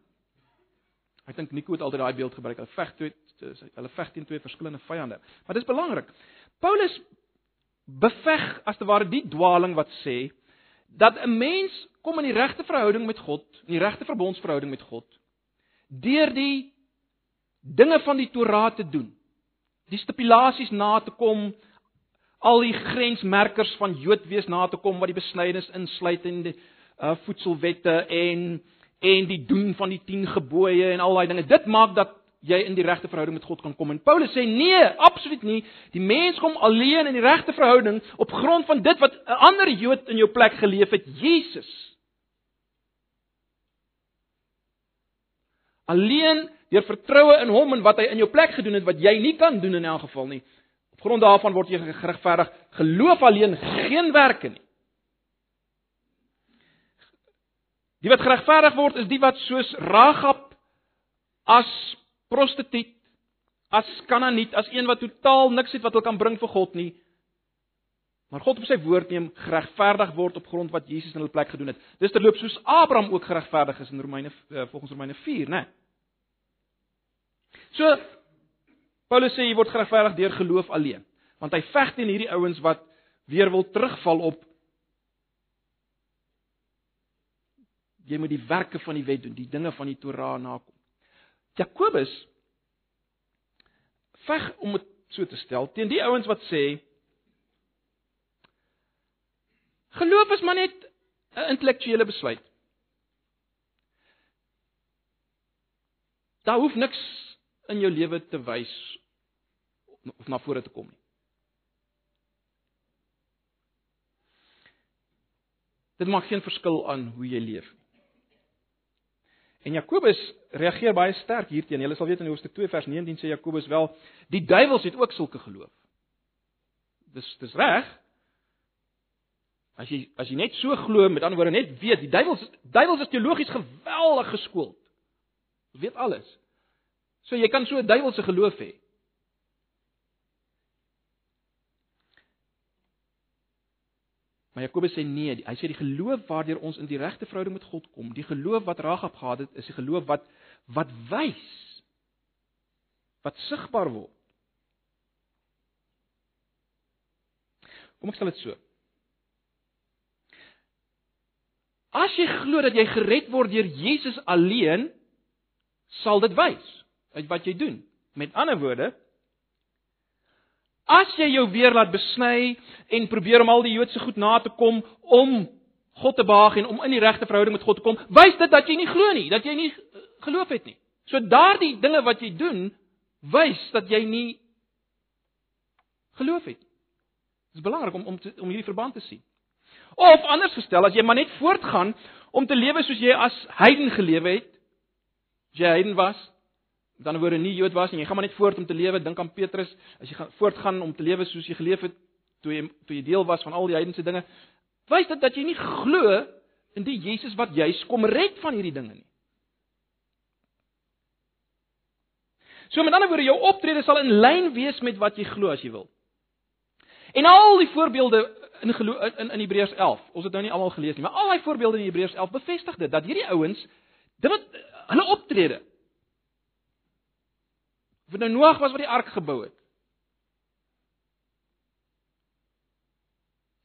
Ek dink Nico het altyd daai beeld gebruik. Hulle veg twee hulle veg teen twee verskillende vyande. Maar dis belangrik. Paulus beveg as te ware die dwaling wat sê dat 'n mens kom in die regte verhouding met God, in die regte verbondsverhouding met God deur die dinge van die Torah te doen. Die stipulasies na te kom, al die grensmerkers van Jood wees na te kom wat die besnydenis insluit en die uh, voedselwette en en die doen van die 10 gebooie en al daai dinge. Dit maak dat jy in die regte verhouding met God kan kom. En Paulus sê nee, absoluut nie. Die mens kom alleen in die regte verhouding op grond van dit wat 'n ander Jood in jou plek geleef het, Jesus. Alleen deur vertroue in hom en wat hy in jou plek gedoen het wat jy nie kan doen in elk geval nie. Op grond daarvan word jy geregverdig. Geloof alleen, geen werke nie. Die wat geregverdig word is die wat soos Ragab as prostituut, as kananiet, as een wat totaal niks het wat hulle kan bring vir God nie. Maar God op sy woord neem geregverdig word op grond wat Jesus in hulle plek gedoen het. Dis terloop soos Abraham ook geregverdig is in Romeine eh, volgens Romeine 4, né? So Paulus sê jy word geregverdig deur geloof alleen, want hy veg teen hierdie ouens wat weer wil terugval op jy moet die werke van die wet doen, die dinge van die Torah nakom. Jakobus veg om dit so te stel teen die ouens wat sê geloof is maar net 'n intellektuele besluit. Daar hoef niks in jou lewe te wys of na vore te kom nie. Dit maak geen verskil aan hoe jy leef nie. En Jakobus reageer baie sterk hierteen. Julle sal weet in Hoofstuk 2 vers 19 sê Jakobus wel, die duiwels het ook sulke geloof. Dis dis reg. As jy as jy net so glo, met ander woorde net weet, die duiwels duiwels is teologies geweldig geskoold. Weet alles. So jy kan so 'n duiwelse geloof hê. Maar Jakobus sê nee, hy sê die geloof waardeur ons in die regte verhouding met God kom, die geloof wat Ragab gehad het, is die geloof wat wat wys wat sigbaar word. Kom ek stel dit so. As jy glo dat jy gered word deur Jesus alleen, sal dit wys uit wat jy doen. Met ander woorde, As jy jou weer laat besny en probeer om al die Joodse goed na te kom om God te behaag en om in die regte verhouding met God te kom, wys dit dat jy nie glo nie, dat jy nie geloof het nie. So daardie dinge wat jy doen, wys dat jy nie geloof het. Dit is belangrik om om te, om hierdie verband te sien. Of anders gestel, as jy maar net voortgaan om te lewe soos jy as heiden gelewe het, as jy heiden was, Met ander woorde nie Jood was nie, jy gaan maar net voort om te lewe, dink aan Petrus, as jy gaan voortgaan om te lewe soos jy geleef het toe jy toe jy deel was van al die heidense dinge, wys dit dat jy nie glo in die Jesus wat juis kom red van hierdie dinge nie. So met ander woorde, jou optrede sal in lyn wees met wat jy glo as jy wil. En al die voorbeelde in gelo in in Hebreërs 11, ons het nou nie almal gelees nie, maar al daai voorbeelde in Hebreërs 11 bevestig dit dat hierdie ouens dit wat hulle optrede Of dit nou Noag was wat die ark gebou het.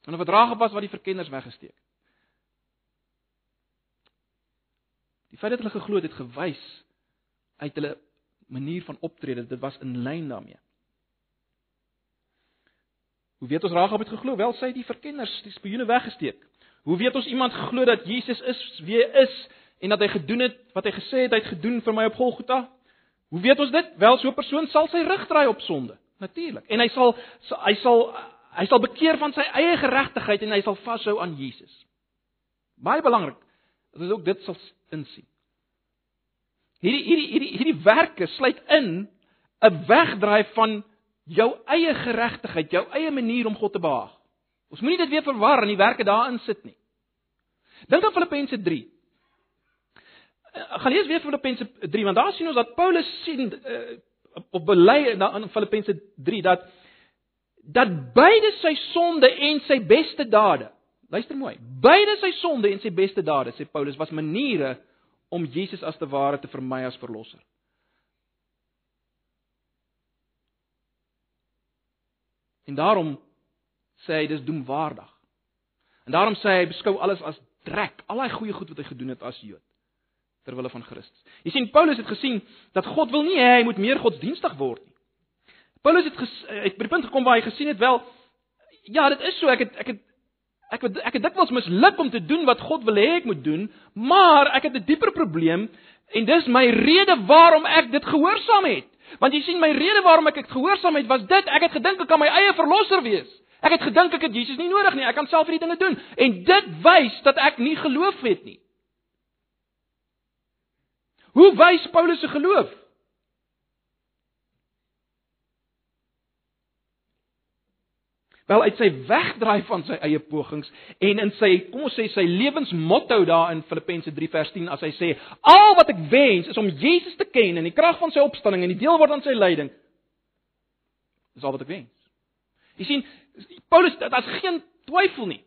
En of dit Ragab was wat die verkenners weggesteek het. Die feit dat hulle geglo het, het gewys uit hulle manier van optrede, dit was in lyn daarmee. Hoe weet ons Ragab het geglo? Wel, sy het die verkenners, die spioene weggesteek. Hoe weet ons iemand glo dat Jesus is wie hy is en dat hy gedoen het wat hy gesê het hy het gedoen vir my op Golgotha? Hoe weet ons dit? Wel, so 'n persoon sal sy rug draai op sonde, natuurlik. En hy sal hy sal hy sal bekeer van sy eie geregtigheid en hy sal vashou aan Jesus. Baie belangrik. Dat ons ook dit sal insien. Hierdie hierdie hierdie hierdie werke sluit in 'n wegdraai van jou eie geregtigheid, jou eie manier om God te behaag. Ons moenie dit weer verwar en die werke daarin sit nie. Dink aan Filippense 3. Eh, gaan lees weer Filippense 3 want daar sien ons dat Paulus sien uh, op bely in Filippense 3 dat dat beide sy sonde en sy beste dade. Luister mooi. Beide sy sonde en sy beste dade, sê Paulus, was maniere om Jesus as te ware te vermy as verlosser. En daarom sê hy dis doemwaardig. En daarom sê hy beskou alles as drek, al daai goeie goed wat hy gedoen het as Jood ter wille van Christus. Jy sien Paulus het gesien dat God wil nie hê hy moet meer godsdienstig word nie. Paulus het ges, het by die punt gekom waar hy gesien het wel ja, dit is so ek het ek het ek het ek het dikwels misluk om te doen wat God wil hê ek moet doen, maar ek het 'n dieper probleem en dis my rede waarom ek dit gehoorsaam het. Want jy sien my rede waarom ek dit gehoorsaam het was dit ek het gedink ek kan my eie verlosser wees. Ek het gedink ek het Jesus nie nodig nie, ek kan self hierdie dinge doen en dit wys dat ek nie geloof het nie. Hoe wys Paulus se geloof? Wel uit sy wegdraai van sy eie pogings en in sy kom ons sê sy lewensmotto daar in Filippense 3 vers 10 as hy sê al wat ek wens is om Jesus te ken en die krag van sy opstanding en die deel word aan sy lyding. Dis al wat ek wens. Jy sien Paulus daar's geen twyfel nie.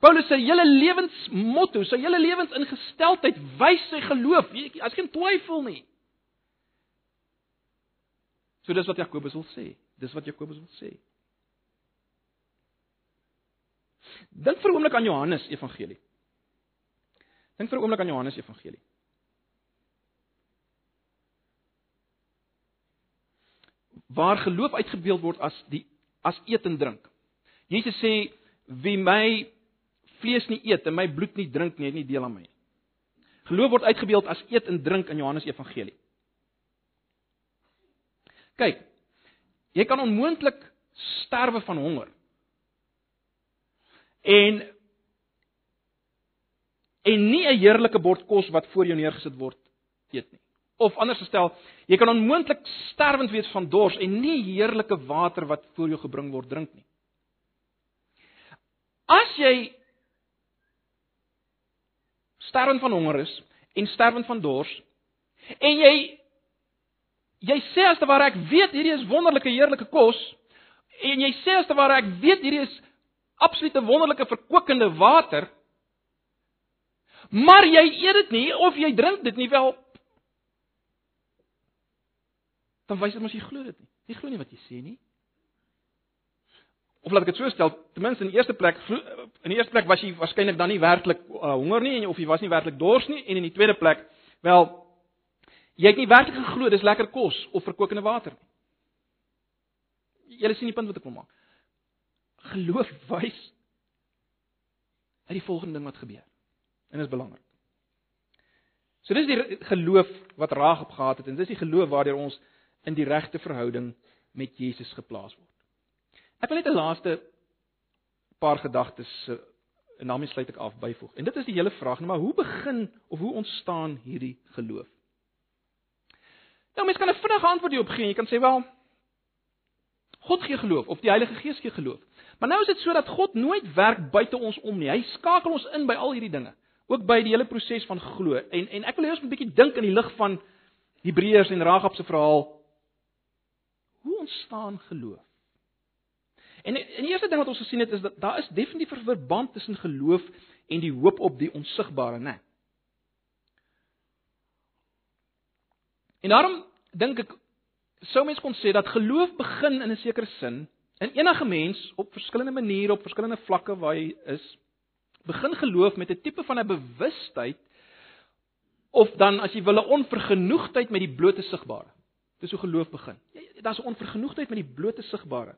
Paulus se hele lewensmotto, sy hele lewensingesteldheid wys sy geloof. Daar's geen twyfel nie. So dis wat Jakobus wil sê. Dis wat Jakobus wil sê. Dink vir 'n oomblik aan Johannes Evangelie. Dink vir 'n oomblik aan Johannes Evangelie. Waar geloof uitgebeeld word as die as eet en drink. Jesus sê wie my vlees nie eet en my bloed nie drink nie, het nie deel aan my nie. Geloof word uitgebeeld as eet en drink in Johannes Evangelie. Kyk, Jy kan onmoontlik sterwe van honger. En en nie 'n heerlike bord kos wat voor jou neergesit word eet nie. Of anders gestel, jy kan onmoontlik sterwend wees van dors en nie heerlike water wat voor jou gebring word drink nie. As jy sterwend van honger is en sterwend van dors. En jy jy sê as te ware ek weet hierdie is wonderlike heerlike kos en jy sê as te ware ek weet hierdie is absolute wonderlike verkwikkende water maar jy eet dit nie of jy drink dit nie wel dan wys dit mos jy glo dit nie. Jy glo nie wat jy sê nie of laat ek dit so stel ten minste in die eerste plek in die eerste plek was jy waarskynlik dan nie werklik uh, honger nie of jy was nie werklik dors nie en in die tweede plek wel Jy het nie werklik geglo dis lekker kos of verkokende water nie. Julle sien die punt wat ek wil maak. Geloof wys uit die volgende ding wat gebeur. En dit is belangrik. So dis die geloof wat Raag op gehad het en dis die geloof waardeur ons in die regte verhouding met Jesus geplaas word. Ek wil net 'n laaste paar gedagtes en daarmee sluit ek af byvoeg. En dit is die hele vraag, nou maar hoe begin of hoe ontstaan hierdie geloof? Nou mense kan 'n vinnige antwoord hierop gee. Jy kan sê wel God gee geloof of die Heilige Gees gee geloof. Maar nou is dit so dat God nooit werk buite ons om nie. Hy skakel ons in by al hierdie dinge, ook by die hele proses van glo. En en ek wil hê ons moet 'n bietjie dink in die lig van Hebreërs en Ragab se verhaal. Hoe ontstaan geloof? En en die eerste ding wat ons gesien het is dat daar is definitief 'n verband tussen geloof en die hoop op die onsigbare, né? Nee. En daarom dink ek sou mens kon sê dat geloof begin in 'n sekere sin in enige mens op verskillende maniere op verskillende vlakke waar hy is begin geloof met 'n tipe van 'n bewustheid of dan as jy wil 'n onvergenoegdheid met die blote sigbare. Dis hoe geloof begin. Daar's 'n onvergenoegdheid met die blote sigbare.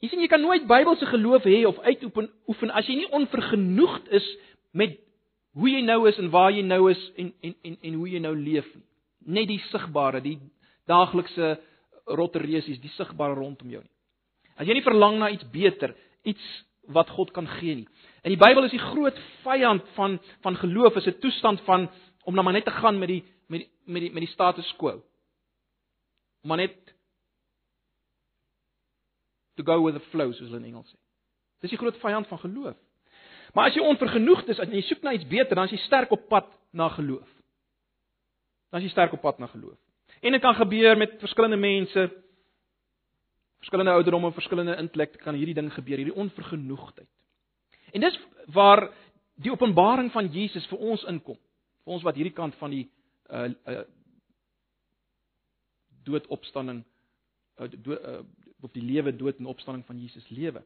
Jy sien jy kan nooit Bybelse geloof hê of uitoefen oefen as jy nie onvergenoegd is met hoe jy nou is en waar jy nou is en en en en hoe jy nou leef nie. Net die sigbare, die daaglikse rotteresies, die sigbare rondom jou nie. As jy nie verlang na iets beter, iets wat God kan gee nie. In die Bybel is die groot vyand van van geloof is 'n toestand van om na maar net te gaan met die met die met die met die status quo. Om maar net to go with the flow soos hulle in Engels sê. Dis die groot vyand van geloof. Maar as jy onvergenoegd is en jy soek na iets beter, dan is jy sterk op pad na geloof. Dan is jy sterk op pad na geloof. En dit kan gebeur met verskillende mense, verskillende ouderdomme, verskillende intellek kan hierdie ding gebeur, hierdie onvergenoegdheid. En dis waar die openbaring van Jesus vir ons inkom. Vir ons wat hierdie kant van die uh uh doodopstanding uh, dood, uh op die lewe, dood en opstanding van Jesus lewe.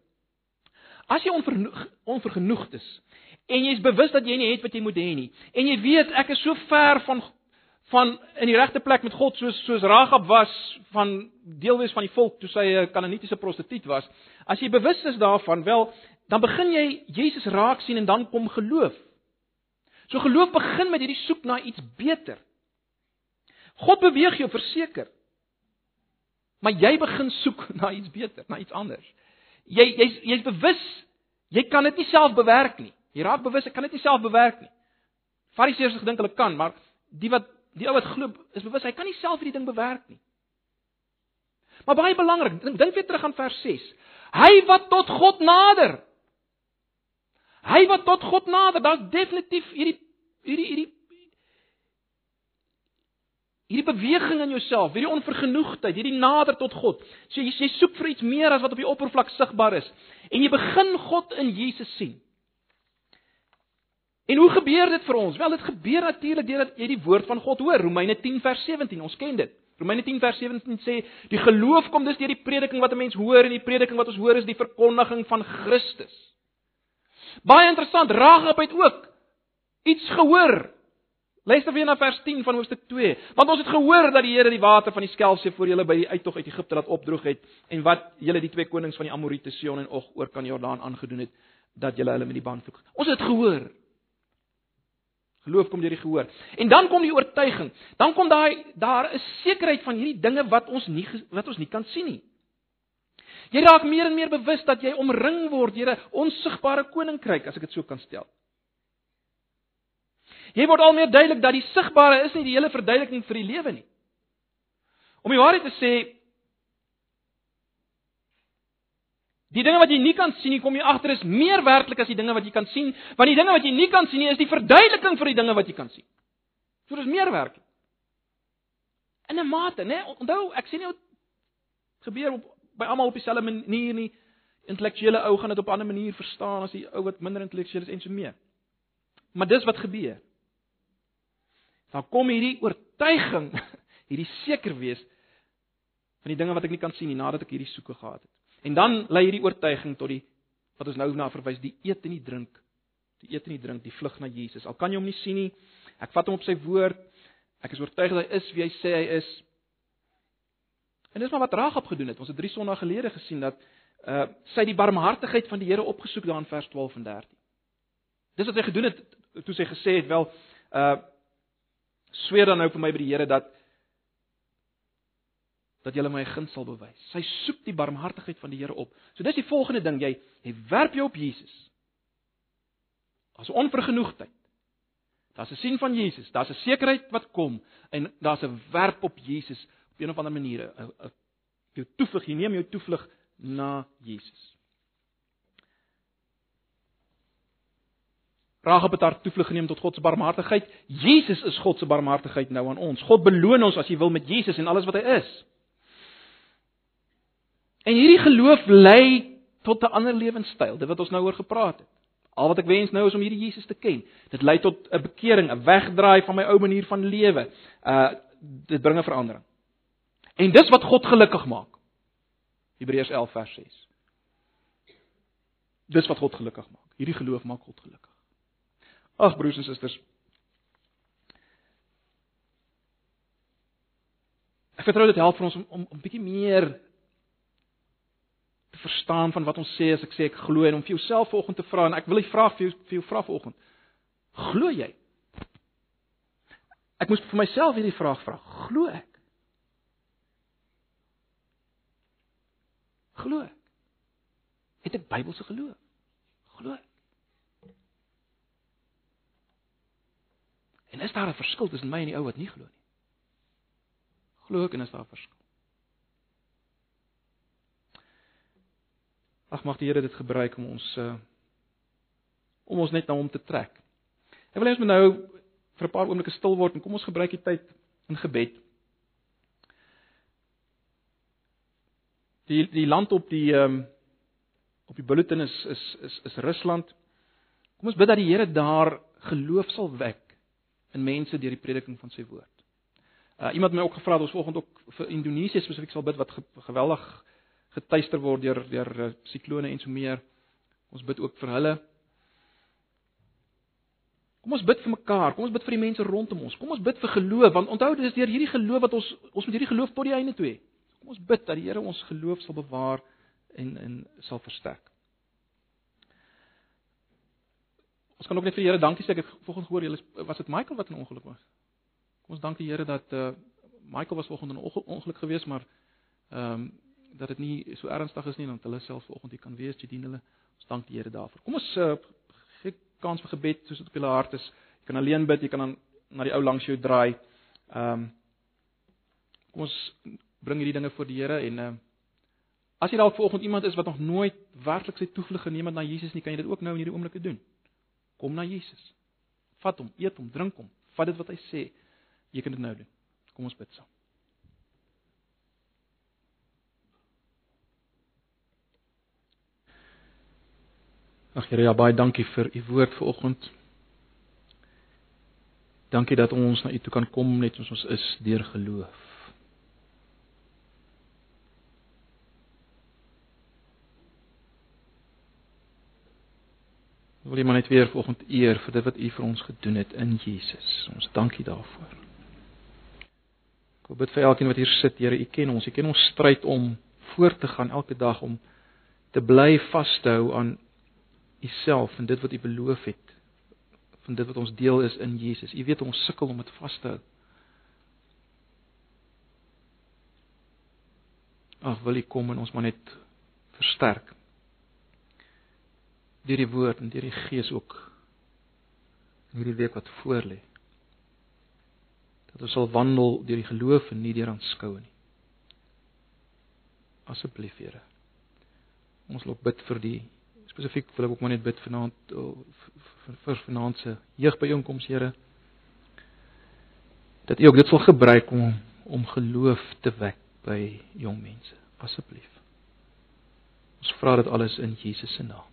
As jy onvergenoeg, onvergenoegd is en jy's bewus dat jy nie het wat jy moet hê nie en jy weet ek is so ver van van in die regte plek met God soos soos Ragab was van deel wees van die volk toe sy 'n Kanaanitiese prostituut was. As jy bewus is daarvan, wel, dan begin jy Jesus raak sien en dan kom geloof. So geloof begin met hierdie soek na iets beter. God beweeg jou verseker. Maar jy begin soek na iets beter, na iets anders. Jy jy's jy's bewus, jy kan dit nie self bewerk nie. Jy raak bewus ek kan dit nie self bewerk nie. Fariseërs gedink hulle kan, maar die wat die ou wat glo is bewus hy kan nie self hierdie ding bewerk nie. Maar baie belangrik, dink dink weer terug aan vers 6. Hy wat tot God nader. Hy wat tot God nader, daar's definitief hierdie hierdie hierdie hierdie beweging in jouself, hierdie onvergenoegdheid, hierdie nader tot God. So jy, jy soek vir iets meer as wat op die oppervlak sigbaar is en jy begin God in Jesus sien. En hoe gebeur dit vir ons? Wel, dit gebeur natuurlik deurdat jy die woord van God hoor. Romeine 10 vers 17, ons ken dit. Romeine 10 vers 17 sê die geloof kom dus deur die prediking wat 'n mens hoor en die prediking wat ons hoor is die verkondiging van Christus. Baie interessant, Ragab het ook iets gehoor. Luister weer na vers 10 van hoofstuk 2. Want ons het gehoor dat die Here die water van die Skelfsee voor julle by die uittog uit Egipte laat opdroog het en wat julle die twee konings van die Amorite Sion en Og oor kan Jordaan aangedoen het dat julle hulle met die band voeg. Ons het gehoor. Geloof kom deur die gehoor. En dan kom die oortuiging. Dan kom daai daar 'n sekerheid van hierdie dinge wat ons nie wat ons nie kan sien nie. Jy raak meer en meer bewus dat jy omring word deur 'n onsigbare koninkryk, as ek dit so kan stel. Jy word al meer duidelik dat die sigbare is nie die hele verduideliking vir die lewe nie. Om die waarheid te sê, Die dinge wat jy nie kan sien nie, kom jy agter is meer werklik as die dinge wat jy kan sien, want die dinge wat jy nie kan sien nie is die verduideliking vir die dinge wat jy kan sien. So dis meer werklik. In 'n mate, né? Onthou, ek sê nie gebeur op by almal op dieselfde manier nie. Intellektuele ou gaan dit op 'n ander manier verstaan as die ou wat minder intellektueel is en so mee. Maar dis wat gebeur. Dan kom hierdie oortuiging, hierdie seker wees van die dinge wat ek nie kan sien nie nadat ek hierdie soeke gehad het. En dan lei hierdie oortuiging tot die wat ons nou na verwys, die eet en die drink. Die eet en die drink, die vlug na Jesus. Al kan jy hom nie sien nie. Ek vat hom op sy woord. Ek is oortuig dat hy is wie hy sê hy is. En dis maar wat Ragab gedoen het. Ons het 3 Sondae gelede gesien dat uh sy die barmhartigheid van die Here opgesoek daar in vers 12 en 13. Dis wat sy gedoen het toe sy gesê het wel uh sweer dan nou vir my by die Here dat dat jy my guns sal bewys. Sy soek die barmhartigheid van die Here op. So dis die volgende ding, jy jy werp jou op Jesus. As 'n onvergenoegdheid. Daar's 'n sien van Jesus, daar's 'n sekerheid wat kom en daar's 'n werp op Jesus op een of ander manier. Jou toevlug, jy neem jou toevlug na Jesus. Rahab het haar toevlug geneem tot God se barmhartigheid. Jesus is God se barmhartigheid nou aan ons. God beloon ons as jy wil met Jesus en alles wat hy is. En hierdie geloof lei tot 'n ander lewenstyl, dit wat ons nou oor gepraat het. Al wat ek wens nou is om hierdie Jesus te ken. Dit lei tot 'n bekering, 'n wegdraai van my ou manier van lewe. Uh dit bring 'n verandering. En dis wat God gelukkig maak. Hebreërs 11 vers 6. Dis wat God gelukkig maak. Hierdie geloof maak God gelukkig. Ag broers en susters. Ek vertrou dit help vir ons om om 'n bietjie meer verstaan van wat ons sê as ek sê ek glo en om vir jouself vanoggend te vra en ek wil jy vra vir jou vir jou vra vanoggend. Glo jy? Ek moet vir myself hierdie vraag vra. Glo ek? Glo ek? Het ek Bybelse geloof? Glo ek? En is daar 'n verskil tussen my en die ou wat nie glo nie? Glo ek en is daar 'n verskil? Ag mag die Here dit gebruik om ons uh om ons net na hom te trek. Ek wil hê ons moet nou vir 'n paar oomblikke stil word en kom ons gebruik die tyd in gebed. Die die land op die ehm um, op die bulletin is is is is Rusland. Kom ons bid dat die Here daar geloof sal wek in mense deur die prediking van sy woord. Uh iemand het my ook gevra dat ons volgende ook vir Indonesië spesifiek sal bid wat ge, geweldig getuister word deur deur uh, siklone en so meer. Ons bid ook vir hulle. Kom ons bid vir mekaar, kom ons bid vir die mense rondom ons. Kom ons bid vir geloof want onthou dis deur hierdie geloof wat ons ons met hierdie geloof tot die einde toe hê. Kom ons bid dat die Here ons geloof sal bewaar en en sal versterk. Ons kan ook net vir die Here dankie sê. Ek het vanoggend gehoor julle was dit Michael wat in ongeluk was. Kom ons dank die Here dat uh Michael was vanoggend in ongeluk geweest, maar ehm um, dat dit nie so ernstig is nie want hulle self vanoggend hier kan wees, jy dien hulle. Ons dank die Here daarvoor. Kom ons uh, gee kans vir gebed soos dit op julle hart is. Jy kan alleen bid, jy kan dan na die ou langs jou draai. Ehm um, kom ons bring hierdie dinge voor die Here en ehm uh, as jy dalk vanoggend iemand is wat nog nooit werklik sy toevlug geneem het na Jesus nie, kan jy dit ook nou in hierdie oomblikke doen. Kom na Jesus. Vat hom, eet hom, drink hom. Vat dit wat hy sê. Jy kan dit nou doen. Kom ons bid saam. Ag Here, ja baie dankie vir u woord vanoggend. Dankie dat ons na u toe kan kom net soos ons is deur geloof. Wil jy maar net weer vanoggend eer vir dit wat U vir ons gedoen het in Jesus. Ons dankie daarvoor. Ek wil bid vir elkeen wat hier sit, Here, U ken ons. U ken ons stryd om voort te gaan elke dag om te bly vashou aan U self en dit wat U beloof het van dit wat ons deel is in Jesus. U weet ons sukkel om dit vas te hou. Ag, wil U kom en ons maar net versterk deur die woord en deur die gees ook in hierdie week wat voorlê. Dat ons sal wandel deur die geloof en nie deur aanskoue nie. Asseblief, Here. Ons loop bid vir die spesifiek wil ek ook maar net bid vanaand vir vir vanaand se jeugbyeenkoms, Here. Dat U ook dit sal gebruik om om geloof te wek by jong mense. Asseblief. Ons vra dit alles in Jesus se naam.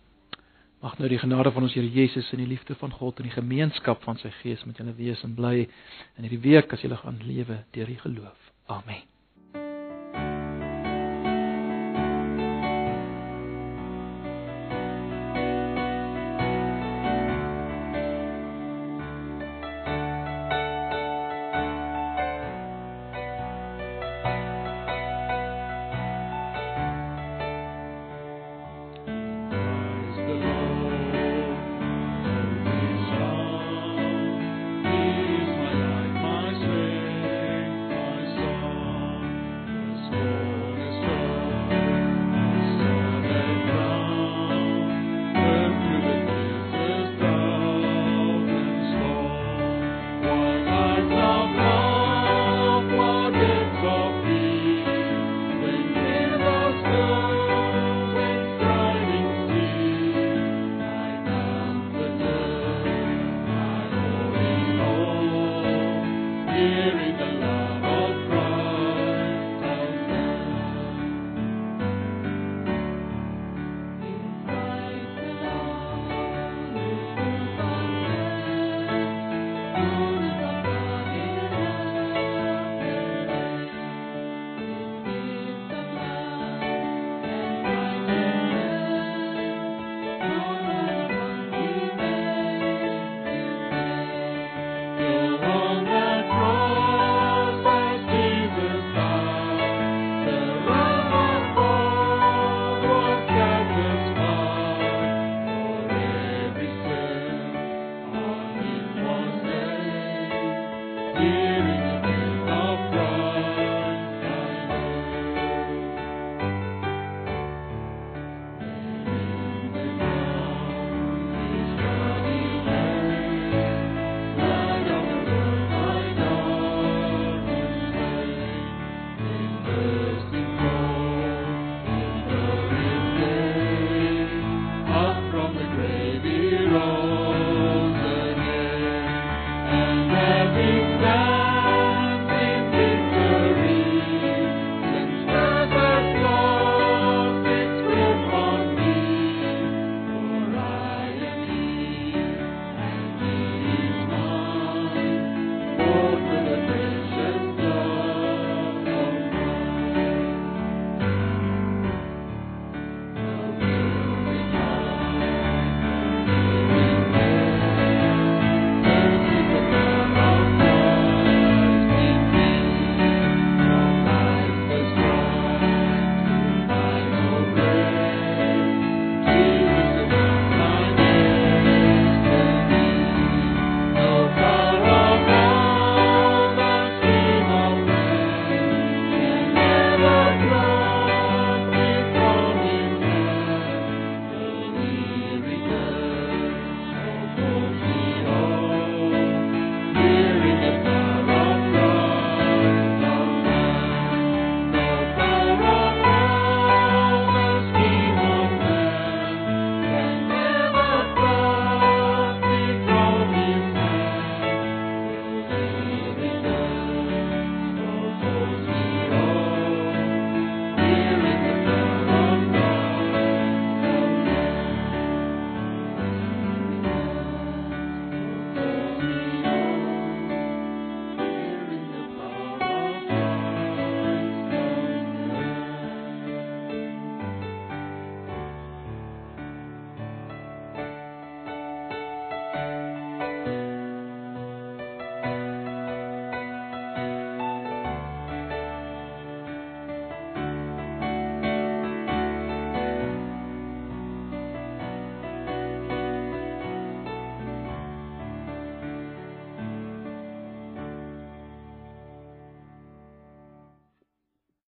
Mag nou die genade van ons Here Jesus en die liefde van God en die gemeenskap van sy Gees met julle wees en bly in hierdie week as julle gaan lewe deur die geloof. Amen.